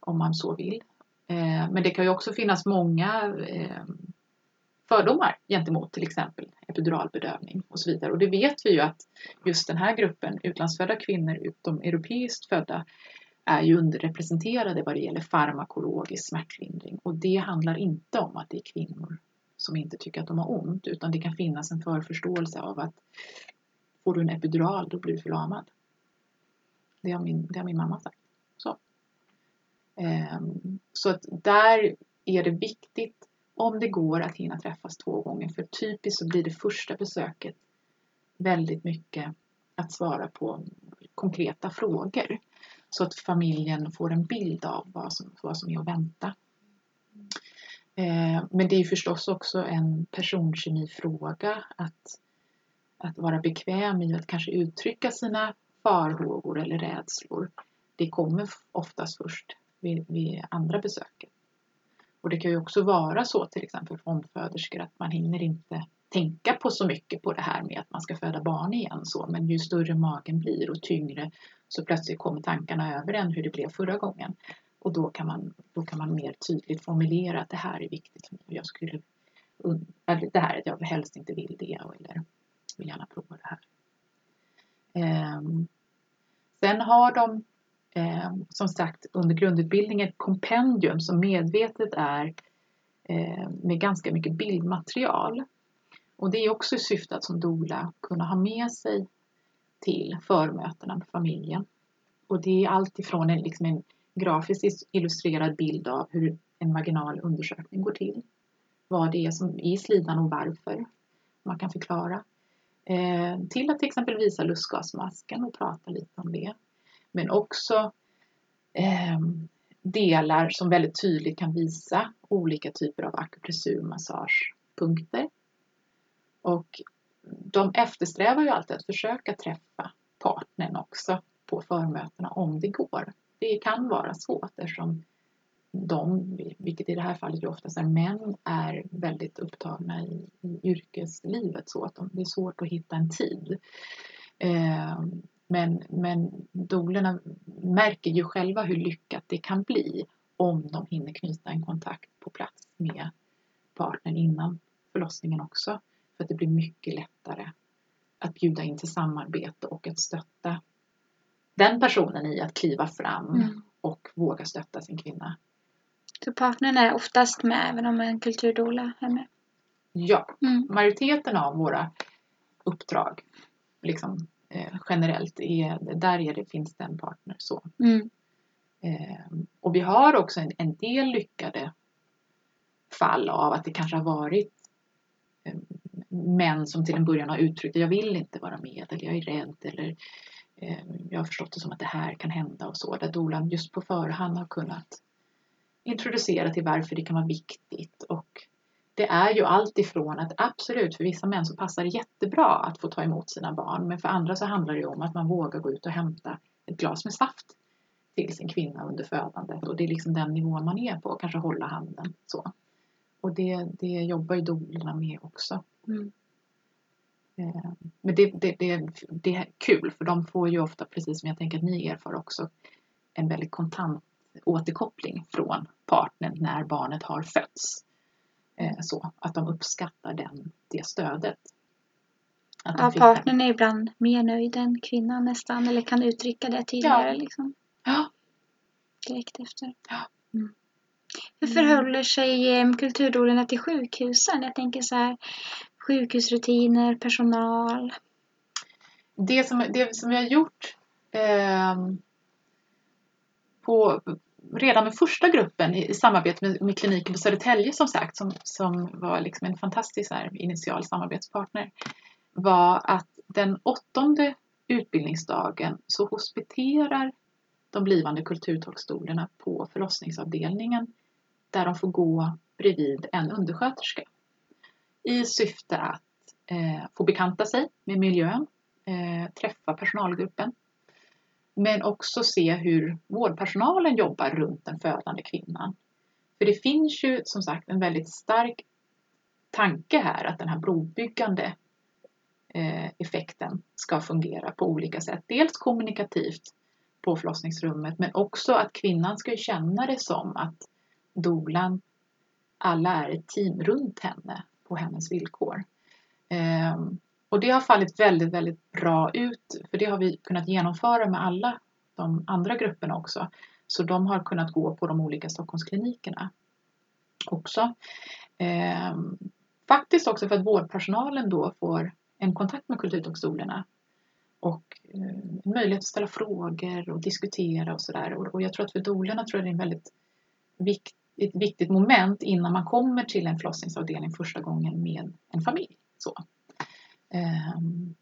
om man så vill. Eh, men det kan ju också finnas många ehm, fördomar gentemot till exempel epiduralbedövning och så vidare. Och det vet vi ju att just den här gruppen utlandsfödda kvinnor utom europeiskt födda är ju underrepresenterade vad det gäller farmakologisk smärtlindring. Och det handlar inte om att det är kvinnor som inte tycker att de har ont utan det kan finnas en förförståelse av att får du en epidural då blir du förlamad. Det har min, det har min mamma sagt. Så. Ehm, så att där är det viktigt om det går att hinna träffas två gånger. För typiskt så blir det första besöket väldigt mycket att svara på konkreta frågor. Så att familjen får en bild av vad som, vad som är att vänta. Eh, men det är förstås också en personkemifråga att, att vara bekväm i att kanske uttrycka sina farhågor eller rädslor. Det kommer oftast först vid, vid andra besöket. Och det kan ju också vara så till exempel för omföderskor att man hinner inte tänka på så mycket på det här med att man ska föda barn igen så. Men ju större magen blir och tyngre så plötsligt kommer tankarna över en hur det blev förra gången. Och då kan man, då kan man mer tydligt formulera att det här är viktigt för mig. Jag skulle, eller det här att jag helst inte vill det eller vill gärna prova det här. Ehm, sen har de eh, som sagt under grundutbildningen ett kompendium som medvetet är eh, med ganska mycket bildmaterial. Och det är också i syfte att som doula kunna ha med sig till förmötena med familjen. Och det är allt ifrån en, liksom en grafiskt illustrerad bild av hur en vaginal undersökning går till. Vad det är som är i slidan och varför man kan förklara. Eh, till att till exempel visa lustgasmasken och prata lite om det. Men också eh, delar som väldigt tydligt kan visa olika typer av akupressurmassagepunkter. Och de eftersträvar ju alltid att försöka träffa partnern också på förmötena om det går. Det kan vara svårt eftersom de, vilket i det här fallet ju oftast är män, är väldigt upptagna i, i yrkeslivet så att de, det är svårt att hitta en tid. Eh, men, men dolerna märker ju själva hur lyckat det kan bli om de hinner knyta en kontakt på plats med partnern innan förlossningen också. För att det blir mycket lättare att bjuda in till samarbete och att stötta den personen i att kliva fram Mm. och våga stötta sin kvinna. Så partnern är oftast med även om en kulturdoula är med. Ja, Mm. majoriteten av våra uppdrag liksom, eh, generellt, är, där är det, finns det en partner. Så. Mm. Eh, och vi har också en, en del lyckade fall av att det kanske har varit eh, män som till en början har uttryckt jag vill inte vara med eller jag är rädd eller eh, jag har förstått det som att det här kan hända och så. Där dolan just på förhand har kunnat introducera till varför det kan vara viktigt och det är ju allt ifrån att absolut för vissa män så passar det jättebra att få ta emot sina barn men för andra så handlar det om att man vågar gå ut och hämta ett glas med saft till sin kvinna under födandet och det är liksom den nivån man är på, kanske hålla handen så. Och det, det jobbar ju doulorna med också. Mm. Eh, Men det, det, det, det är kul för de får ju ofta, precis som jag tänker att ni erfar också, en väldigt kontant återkoppling från partnern när barnet har fötts. Eh, Så att de uppskattar den, det stödet. Att de Ja, partnern är ibland mer nöjd än kvinnan nästan. Eller kan uttrycka det tydligare Ja. liksom, Ja, direkt efter. Ja. Mm. Hur förhåller sig eh, kulturdoulorna till sjukhusen? Jag tänker så här sjukhusrutiner, personal. det som, det som vi har gjort ehm, på, redan med första gruppen i, i samarbete med, med kliniken på Södertälje som sagt, som, som var liksom en fantastisk här, initial samarbetspartner, var att den åttonde utbildningsdagen så hospiterar de blivande kulturtolkstolarna på förlossningsavdelningen där de får gå bredvid en undersköterska i syfte att eh, få bekanta sig med miljön, eh, träffa personalgruppen men också se hur vårdpersonalen jobbar runt den födande kvinnan. För det finns ju som sagt en väldigt stark tanke här att den här brobyggande eh, effekten ska fungera på olika sätt. Dels kommunikativt på förlossningsrummet men också att kvinnan ska känna det som att dolan, alla är ett team runt henne på hennes villkor. Ehm, och det har fallit väldigt, väldigt bra ut för det har vi kunnat genomföra med alla de andra grupperna också. Så de har kunnat gå på de olika Stockholmsklinikerna också. Eh, faktiskt också för att vårdpersonalen då får en kontakt med kulturdomstolarna och eh, möjlighet att ställa frågor och diskutera och sådär. Och, och jag tror att för dolarna tror jag det är en väldigt vikt, ett viktigt moment innan man kommer till en förlossningsavdelning första gången med en familj. Så. Ehm,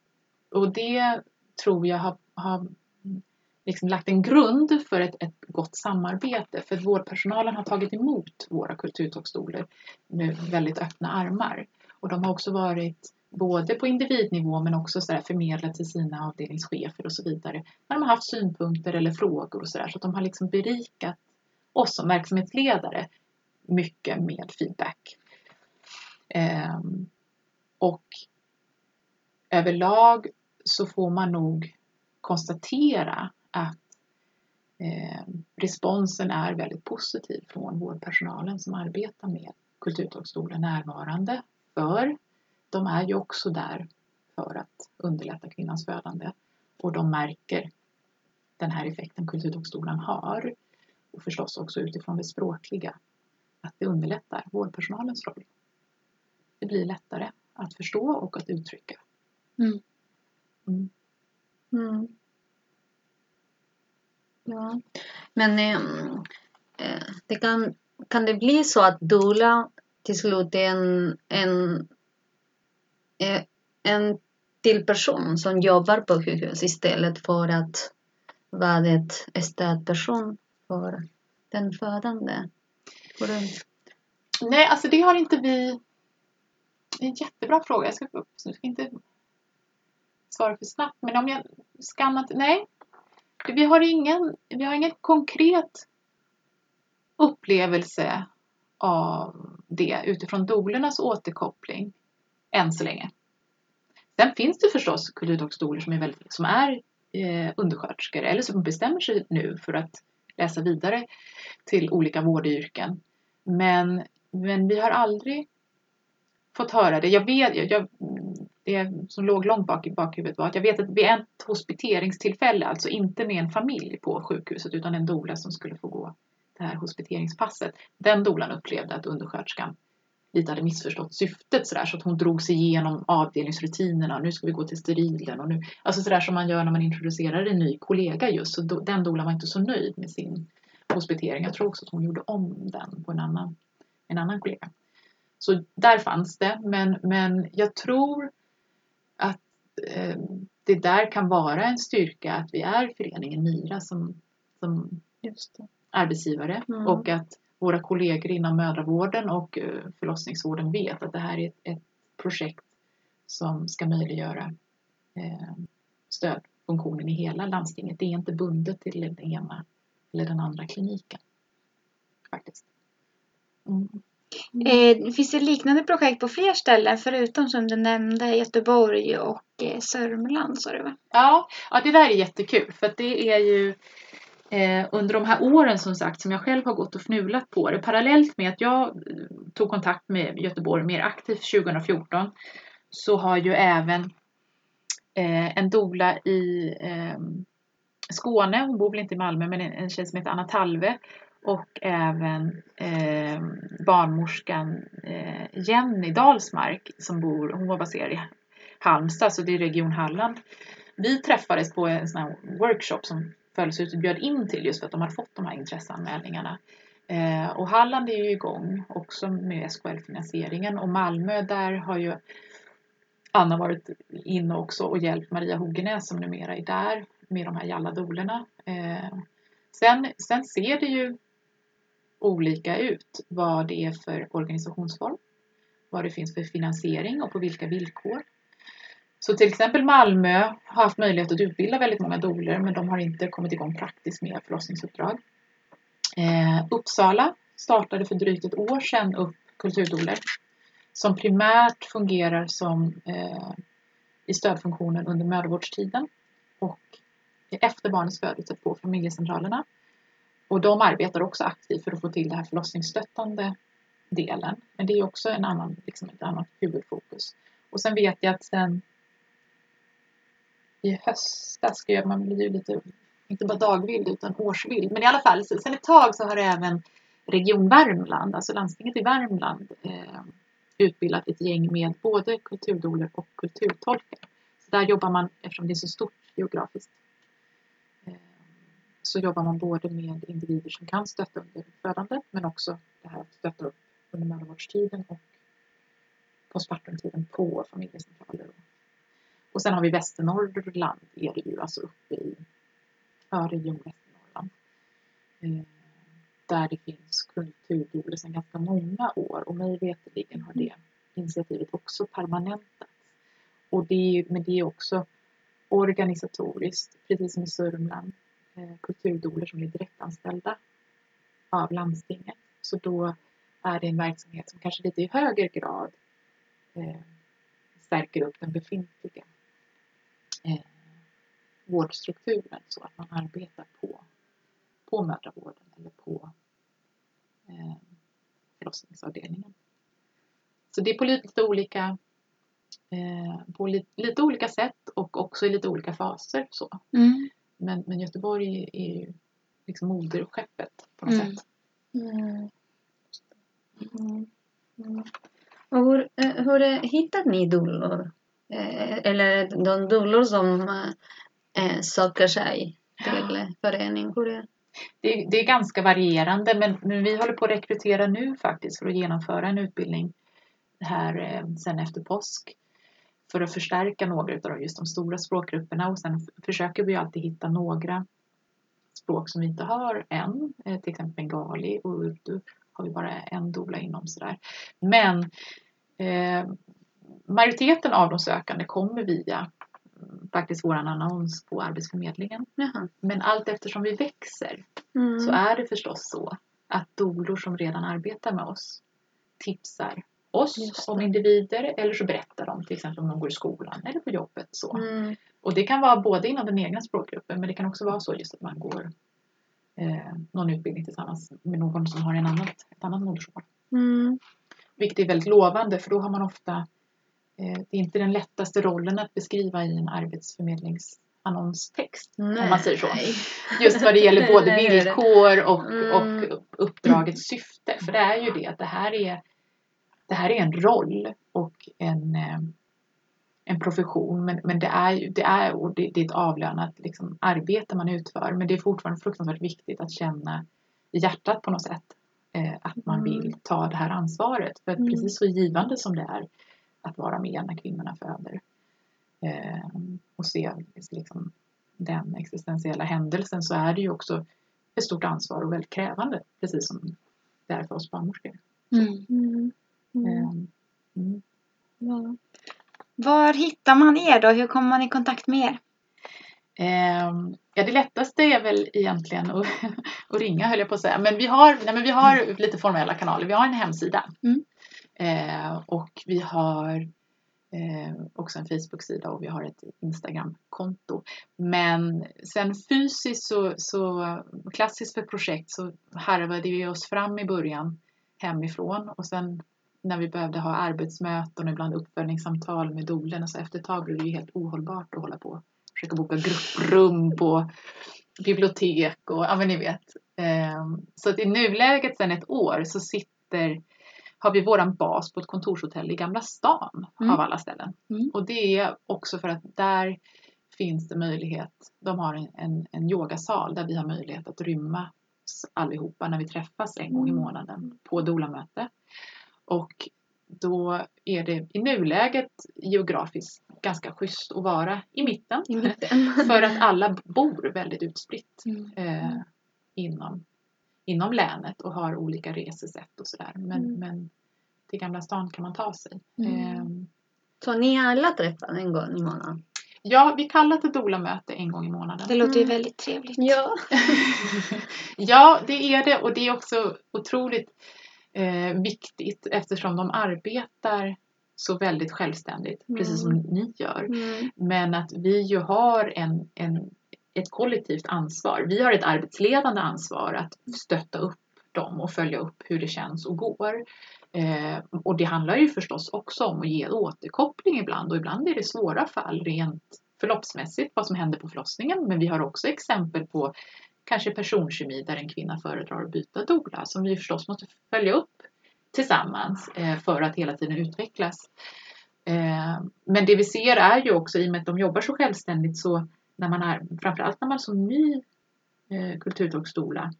och det tror jag har, har liksom lagt en grund för ett, ett gott samarbete. För vårdpersonalen har tagit emot våra kulturtolkstolar med väldigt öppna armar. Och de har också varit både på individnivå men också så där förmedlat till sina avdelningschefer och så vidare. När de har haft synpunkter eller frågor och sådär. Så att de har liksom berikat oss som verksamhetsledare mycket med feedback. Ehm, och överlag så får man nog konstatera att eh, responsen är väldigt positiv från vårdpersonalen som arbetar med Kulturtolkstolen närvarande. För de är ju också där för att underlätta kvinnans födande och de märker den här effekten kulturtolkstolen har och förstås också utifrån det språkliga att det underlättar vårdpersonalens roll. Det blir lättare att förstå och att uttrycka. Mm. Mm. Mm. Ja, men eh, det kan, kan det bli så att doula till slut är en, en, eh, en till person som jobbar på sjukhus istället för att vara ett stödperson för den födande? Nej, alltså det har inte vi... Det är en jättebra fråga. Jag ska, jag ska inte svara för snabbt. Men om jag skannar... Nej. Vi har ingen, vi har ingen konkret upplevelse av det utifrån dolernas återkoppling än så länge. Sen finns det förstås kulturdockstoler som är, väldigt, som är eh, undersköterskor eller som bestämmer sig nu för att läsa vidare till olika vårdyrken. Men, men vi har aldrig fått höra det. Jag vet, jag, det som låg långt bak i bakhuvudet var att jag vet att vid ett hospiteringstillfälle, alltså inte med en familj på sjukhuset utan en dola som skulle få gå det här hospiteringspasset. Den dolan upplevde att undersköterskan lite hade missförstått syftet sådär så att hon drog sig igenom avdelningsrutinerna. Nu ska vi gå till sterilen och nu, alltså sådär som man gör när man introducerar en ny kollega just. Så do, den dolan var inte så nöjd med sin hospitering. Jag tror också att hon gjorde om den på en annan, en annan kollega. Så där fanns det, men, men jag tror att eh, det där kan vara en styrka att vi är föreningen Mira som, som arbetsgivare mm. och att våra kollegor inom mödravården och eh, förlossningsvården vet att det här är ett, ett projekt som ska möjliggöra eh, stödfunktionen i hela landstinget. Det är inte bundet till den ena eller den andra kliniken. Faktiskt. Mm. Eh, finns det liknande projekt på fler ställen förutom som du nämnde Göteborg och eh, Sörmland? Sa du, va? Ja, ja, det där är jättekul för det är ju eh, under de här åren som sagt som jag själv har gått och fnulat på det parallellt med att jag eh, tog kontakt med Göteborg mer aktivt 2014 så har ju även eh, en dola i eh, Skåne, hon bor väl inte i Malmö, men en, en tjej som heter Anna Talve och även eh, barnmorskan eh, Jenny Dalsmark som bor, hon var baserad i Halmstad, så det är Region Halland. Vi träffades på en sån här workshop som Födelsehuset bjöd in till just för att de hade fått de här intresseanmälningarna. Eh, och Halland är ju igång också med SKL-finansieringen och Malmö där har ju Anna varit inne också och hjälpt Maria Hogenäs som numera är där med de här jalladolorna. Eh, sen, sen ser det ju olika ut vad det är för organisationsform, vad det finns för finansiering och på vilka villkor. Så till exempel Malmö har haft möjlighet att utbilda väldigt många doler men de har inte kommit igång praktiskt med förlossningsuppdrag. Eh, Uppsala startade för drygt ett år sedan upp kulturdoler som primärt fungerar som eh, i stödfunktionen under mödravårdstiden och efter barnets födelse på familjecentralerna. Och de arbetar också aktivt för att få till den här förlossningsstöttande delen. Men det är också en annan, liksom ett annat huvudfokus. Och sen vet jag att sen i höstas skrev man blir ju lite, inte bara dagvild utan årsvild. Men i alla fall, sen ett tag så har även Region Värmland, alltså landstinget i Värmland, eh, utbildat ett gäng med både kulturdoler och kulturtolkar. Så där jobbar man, eftersom det är så stort geografiskt, så jobbar man både med individer som kan stötta under födandet men också det här att stötta upp under mödravårdstiden och postpartumtiden på familjecentraler och sen har vi Västernorrland är det ju, alltså uppe i ja, region Västernorrland. Eh, där det finns kulturdoler sedan ganska många år och mig veterligen har det initiativet också permanentats. Och det är, men det är också organisatoriskt, precis som i Sörmland, eh, kulturdoler som är direktanställda av landstinget. Så då är det en verksamhet som kanske lite i högre grad eh, stärker upp den befintliga eh, vårdstrukturen så att man arbetar på, på mödravården eller på eh, förlossningsavdelningen. Så det är på lite olika, eh, på li, lite, olika sätt och också i lite olika faser. Så. Mm. Men, men Göteborg är ju liksom moderskeppet på något mm. sätt. Mm. Mm. Och hur, eh, hur hittade ni dullor? Eh, eller de dullor som eh, söker sig till förening? Hur det, det är ganska varierande men, men, vi håller på att rekrytera nu faktiskt för att genomföra en utbildning här eh, sen efter påsk för att förstärka några av just de stora språkgrupperna och sen försöker vi alltid hitta några språk som vi inte har än, eh, till exempel bengali och urdu har vi bara en dola inom sådär. Men eh, majoriteten av de sökande kommer via mm, faktiskt våran annons på Arbetsförmedlingen. Jaha. Men allt eftersom vi växer mm. så är det förstås så att dolor som redan arbetar med oss tipsar oss om individer eller så berättar de till exempel om de går i skolan eller på jobbet. Så. Mm. Och det kan vara både inom den egna språkgruppen men det kan också vara så just att man går eh, någon utbildning tillsammans med någon som har en annat, ett annat modersmål. Mm. Vilket är väldigt lovande för då har man ofta eh, det är inte den lättaste rollen att beskriva i en arbetsförmedlingsannonstext. Nej. Om man säger så. Just vad det gäller *laughs* både villkor och, Mm. och uppdragets syfte. För det är ju det att det här är, det här är en roll och en, eh, en profession. Men, men det är det är, och det, det är ett avlönat liksom, arbete man utför. Men det är fortfarande fruktansvärt viktigt att känna i hjärtat på något sätt eh, att man Mm. vill ta det här ansvaret. För att Mm. precis så givande som det är att vara med när kvinnorna föder eh, och se liksom, den existentiella händelsen så är det ju också ett stort ansvar och väldigt krävande precis som det är för oss barnmorskor. Mm. Mm. Mm. Eh, mm. Ja. Var hittar man er då? Hur kommer man i kontakt med er? Ehm, ja, det lättaste är väl egentligen att, *laughs* att ringa höll jag på att säga. Men vi har, nej, men vi har lite formella kanaler. Vi har en hemsida. Mm. Eh, och vi har eh, också en Facebook-sida och vi har ett Instagram-konto. Men sen fysiskt så, så klassiskt för projekt så harvade vi oss fram i början hemifrån och sen när vi behövde ha arbetsmöten och ibland uppföljningssamtal med dolen och så efter ett tag blev det ju helt ohållbart att hålla på försöka boka grupprum på bibliotek och ja men ni vet. Ehm, Så att i nuläget sedan ett år så sitter, har vi våran bas på ett kontorshotell i Gamla stan Mm. av alla ställen. Mm. Och det är också för att där finns det möjlighet, de har en, en, en yogasal där vi har möjlighet att rymma allihopa när vi träffas en gång i Mm. månaden på dolamöte. Och då är det i nuläget geografiskt ganska schysst att vara i mitten. I mitten. *laughs* För att alla bor väldigt utspritt Mm. eh, inom, inom länet och har olika resesätt och sådär. Men, Mm. men till Gamla stan kan man ta sig. Mm. Eh, Så ni alla träffas en gång i månaden? ja, vi kallar det dolamöte en gång i månaden. Det låter ju Mm. väldigt trevligt. Ja. *laughs* *laughs* ja, det är det och det är också otroligt eh, viktigt eftersom de arbetar så väldigt självständigt, precis som ni gör. Mm. Men att vi ju har en, en, ett kollektivt ansvar. Vi har ett arbetsledande ansvar att stötta upp dem och följa upp hur det känns och går. Eh, och det handlar ju förstås också om att ge återkoppling ibland och ibland är det svåra fall rent förloppsmässigt vad som händer på förlossningen. Men vi har också exempel på kanske personkemi där en kvinna föredrar att byta doula som vi förstås måste följa upp tillsammans eh, för att hela tiden utvecklas. Eh, men det vi ser är ju också i och med att de jobbar så självständigt så när man är, framförallt när man som ny eh, kulturtolksdoula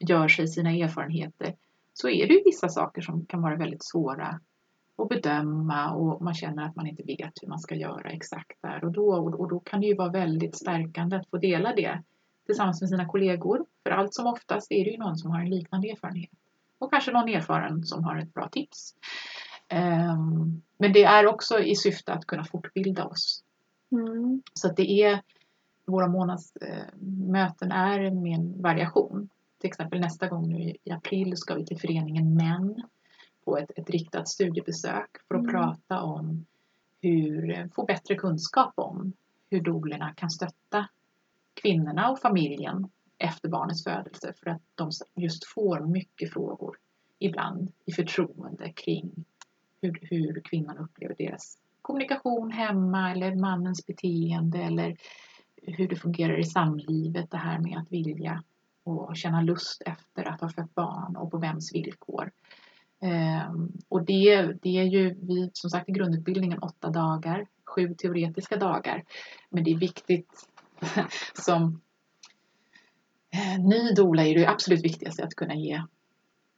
gör sig sina erfarenheter så är det ju vissa saker som kan vara väldigt svåra att bedöma och man känner att man inte vet hur man ska göra exakt där och då och då kan det ju vara väldigt stärkande att få dela det tillsammans med sina kollegor. För allt som oftast är det ju någon som har en liknande erfarenhet och kanske någon erfaren som har ett bra tips. Ehm, Men det är också i syfte att kunna fortbilda oss. Mm. Så att det är våra månadsmöten är med en variation. Till exempel nästa gång nu i april ska vi till föreningen Män på ett, ett riktat studiebesök för att Mm. prata om hur, få bättre kunskap om hur dolerna kan stötta kvinnorna och familjen efter barnets födelse för att de just får mycket frågor ibland i förtroende kring hur, hur kvinnan upplever deras kommunikation hemma eller mannens beteende eller hur det fungerar i samlivet, det här med att vilja och känna lust efter att ha fött barn och på vems villkor. Ehm, och det, det är ju vi, som sagt i grundutbildningen åtta dagar, sju teoretiska dagar. Men det är viktigt *laughs* som eh, ny doula är det absolut viktigaste att kunna ge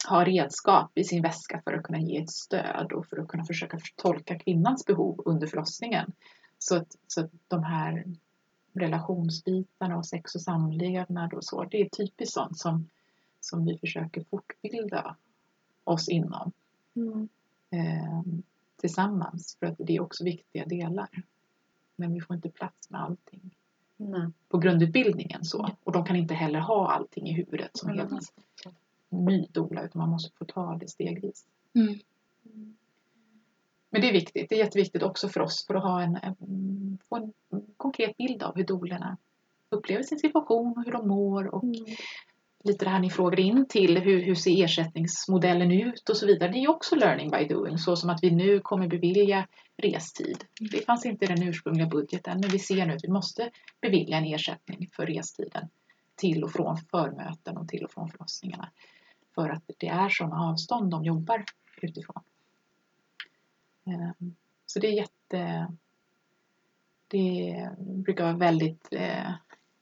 ha redskap i sin väska för att kunna ge ett stöd och för att kunna försöka tolka kvinnans behov under förlossningen. Så att, så att de här relationsbitarna och sex och samlevnad och så, det är typiskt sånt som, som vi försöker fortbilda oss inom Mm. eh, tillsammans för att det är också viktiga delar. Men vi får inte plats med allting Nej. på grundutbildningen så och de kan inte heller ha allting i huvudet som Mm. helt ny doula utan man måste få ta det stegvis. Mm. Men det är viktigt, det är jätteviktigt också för oss för att ha en, en, få en konkret bild av hur dolerna upplever sin situation och hur de mår och Mm lite det här ni frågade in till hur, hur ser ersättningsmodellen ut och så vidare. Det är också learning by doing så som att vi nu kommer bevilja restid. Det fanns inte i den ursprungliga budgeten men vi ser nu att vi måste bevilja en ersättning för restiden till och från förmöten och till och från förlossningarna. För att det är sådana avstånd de jobbar utifrån. Ehm, så det är jätte... Det brukar vara väldigt eh,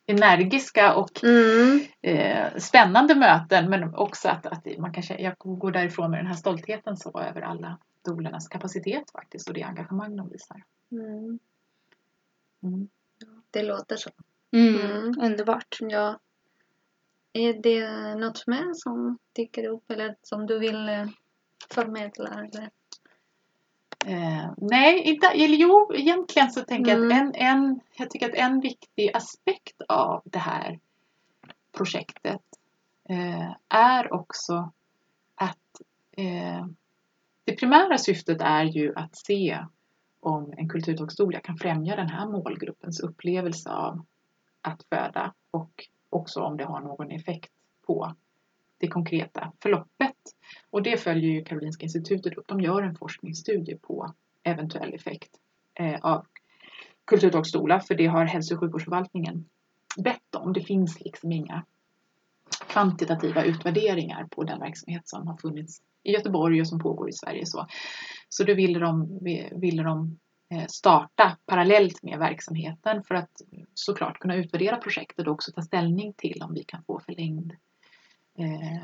energiska och Mm. eh, spännande möten men också att, att man kan, kä- jag går därifrån med den här stoltheten så över alla dolernas kapacitet faktiskt och det engagemang de visar. Mm. Mm. Det låter så. Mm. Mm. Underbart. Ja. Är det något mer som dyker upp eller som du vill eh, förmedla? Eller? Eh, nej, inte, eller jo, egentligen så tänker jag att Mm. en, en, jag tycker att en viktig aspekt av det här projektet eh, är också att eh, det primära syftet är ju att se om en kulturtolkskola kan främja den här målgruppens upplevelse av att föda och också om det har någon effekt på det konkreta förloppet. Och det följer ju Karolinska institutet upp. De gör en forskningsstudie på eventuell effekt eh, av kulturtolkstolar för det har hälso och sjukvårdsförvaltningen bett om. Det finns liksom inga kvantitativa utvärderingar på den verksamhet som har funnits i Göteborg och som pågår i Sverige. Så, så då ville de, ville de eh, starta parallellt med verksamheten för att såklart kunna utvärdera projektet och också ta ställning till om vi kan få förlängd Eh,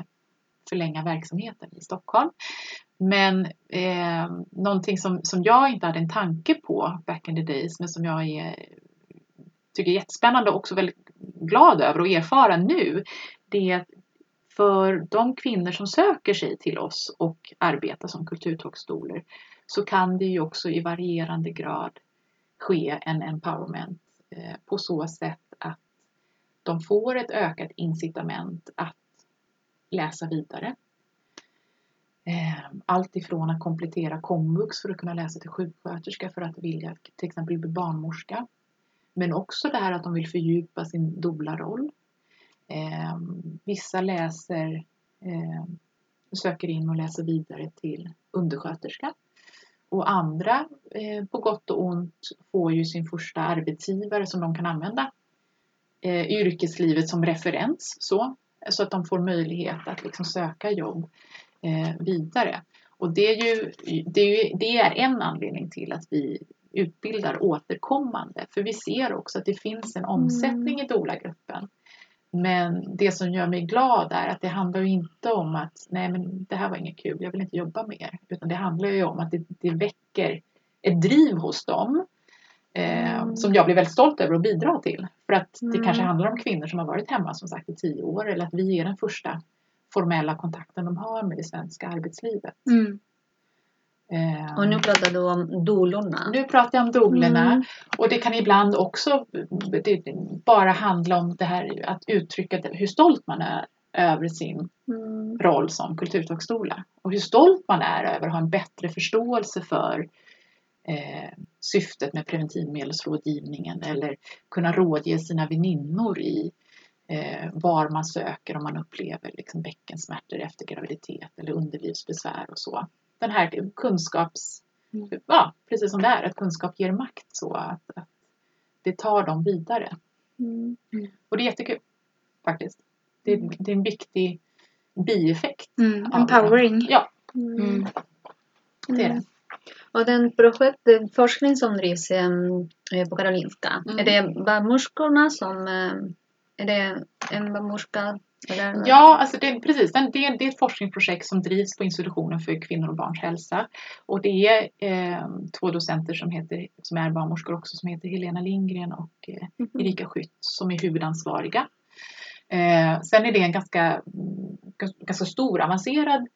förlänga verksamheten i Stockholm. Men eh, någonting som, som jag inte hade en tanke på back in the days men som jag är, tycker är jättespännande och också väldigt glad över att erfara nu det är att för de kvinnor som söker sig till oss och arbetar som kulturtolkstolar så kan det ju också i varierande grad ske en empowerment eh, på så sätt att de får ett ökat incitament att läsa vidare. Ehm, allt ifrån att komplettera komvux för att kunna läsa till sjuksköterska för att vilja till exempel bli barnmorska. Men också det här att de vill fördjupa sin dubbla roll. Ehm, vissa läser, ehm, söker in och läser vidare till undersköterska. Och andra, eh, på gott och ont, får ju sin första arbetsgivare som de kan använda eh, yrkeslivet som referens. Så, så att de får möjlighet att liksom söka jobb eh, vidare. Och det är, ju, det, är ju, det är en anledning till att vi utbildar återkommande. För vi ser också att det finns en omsättning i DOLA-gruppen. Men det som gör mig glad är att det handlar ju inte om att nej men det här var inget kul, jag vill inte jobba mer. Utan det handlar ju om att det, det väcker ett driv hos dem. Eh, Mm. Som jag blir väldigt stolt över att bidra till. För att det Mm. kanske handlar om kvinnor som har varit hemma som sagt i tio år. Eller att vi är den första formella kontakten de har med det svenska arbetslivet. Mm. Eh, Och nu pratar du om dolorna. nu pratar jag om dolerna. Mm. Och det kan ibland också det, bara handla om det här att uttrycka hur stolt man är över sin Mm. roll som kulturtolkstola. Och hur stolt man är över att ha en bättre förståelse för eh, syftet med preventivmedelsrådgivningen eller kunna rådge sina väninnor i eh, var man söker om man upplever liksom bäckensmärtor efter graviditet eller underlivsbesvär och så. Den här kunskaps... Mm. Ja, precis som det är, att kunskap ger makt så att, att det tar dem vidare. Mm. Och det är jättekul faktiskt. Det, är- det är en viktig bieffekt. Mm. av Empowering. det. Ja, Mm. Mm. det är Mm. det. Och den projekt, den forskning som drivs em, eh, på Karolinska, Mm. är det barnmorskorna som... em, Är det en barnmorska? Eller? Ja, alltså det, precis. Det, det är ett forskningsprojekt som drivs på institutionen för kvinnor och barns hälsa. Och det är eh, två docenter som, heter, som är barnmorskor också som heter Helena Lindgren och eh, Mhm. Erika Skytt som är huvudansvariga. Eh, sen är det en ganska, mm, gans- ganska stor avancerad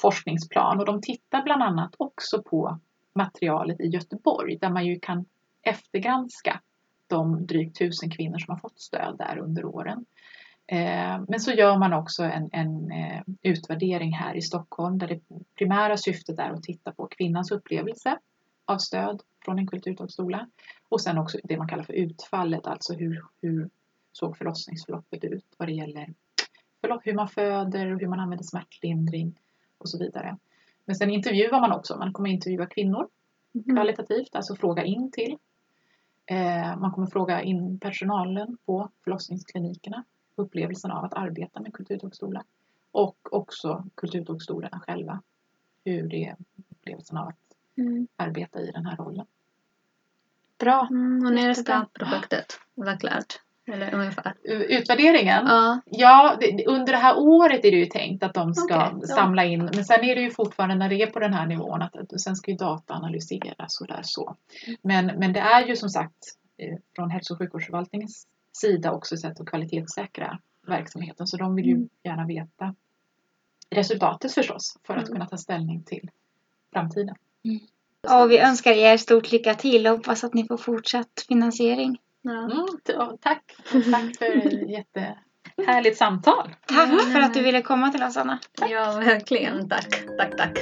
forskningsplan och de tittar bland annat också på materialet i Göteborg där man ju kan eftergranska de drygt tusen kvinnor som har fått stöd där under åren. Eh, men så gör man också en, en eh, utvärdering här i Stockholm där det primära syftet är att titta på kvinnans upplevelse av stöd från en kulturtolkskola. Och sen också det man kallar för utfallet, alltså hur, hur såg förlossningsförloppet ut vad det gäller förlopp, hur man föder och hur man använder smärtlindring och så vidare. Men sen intervjuar man också, man kommer intervjua kvinnor Mm. kvalitativt, alltså fråga in till. Eh, man kommer fråga in personalen på förlossningsklinikerna, upplevelsen av att arbeta med kulturtolkstolar och också kulturtolkstolarna själva, hur det är upplevelsen av att Mm. arbeta i den här rollen. Bra. Mm, och när Jättebra. ska projektet vara klart? Eller ungefär? Utvärderingen? Ja. Ja, det, under det här året är det ju tänkt att de ska så. samla in, men sen är det ju fortfarande när det är på den här nivån att, att sen ska ju data analyseras och där så. Men, men det är ju som sagt eh, från hälso och sjukvårdsförvaltningens sida också sätt att kvalitetssäkra verksamheten så de vill ju Mm. gärna veta resultatet förstås för att Mm. kunna ta ställning till framtiden. Ja, och vi önskar er stort lycka till och hoppas att ni får fortsatt finansiering. Ja. Mm, tack! Tack för ett *laughs* jättehärligt samtal! Tack för att du ville komma till oss Anna. ja, verkligen. Tack, tack, tack.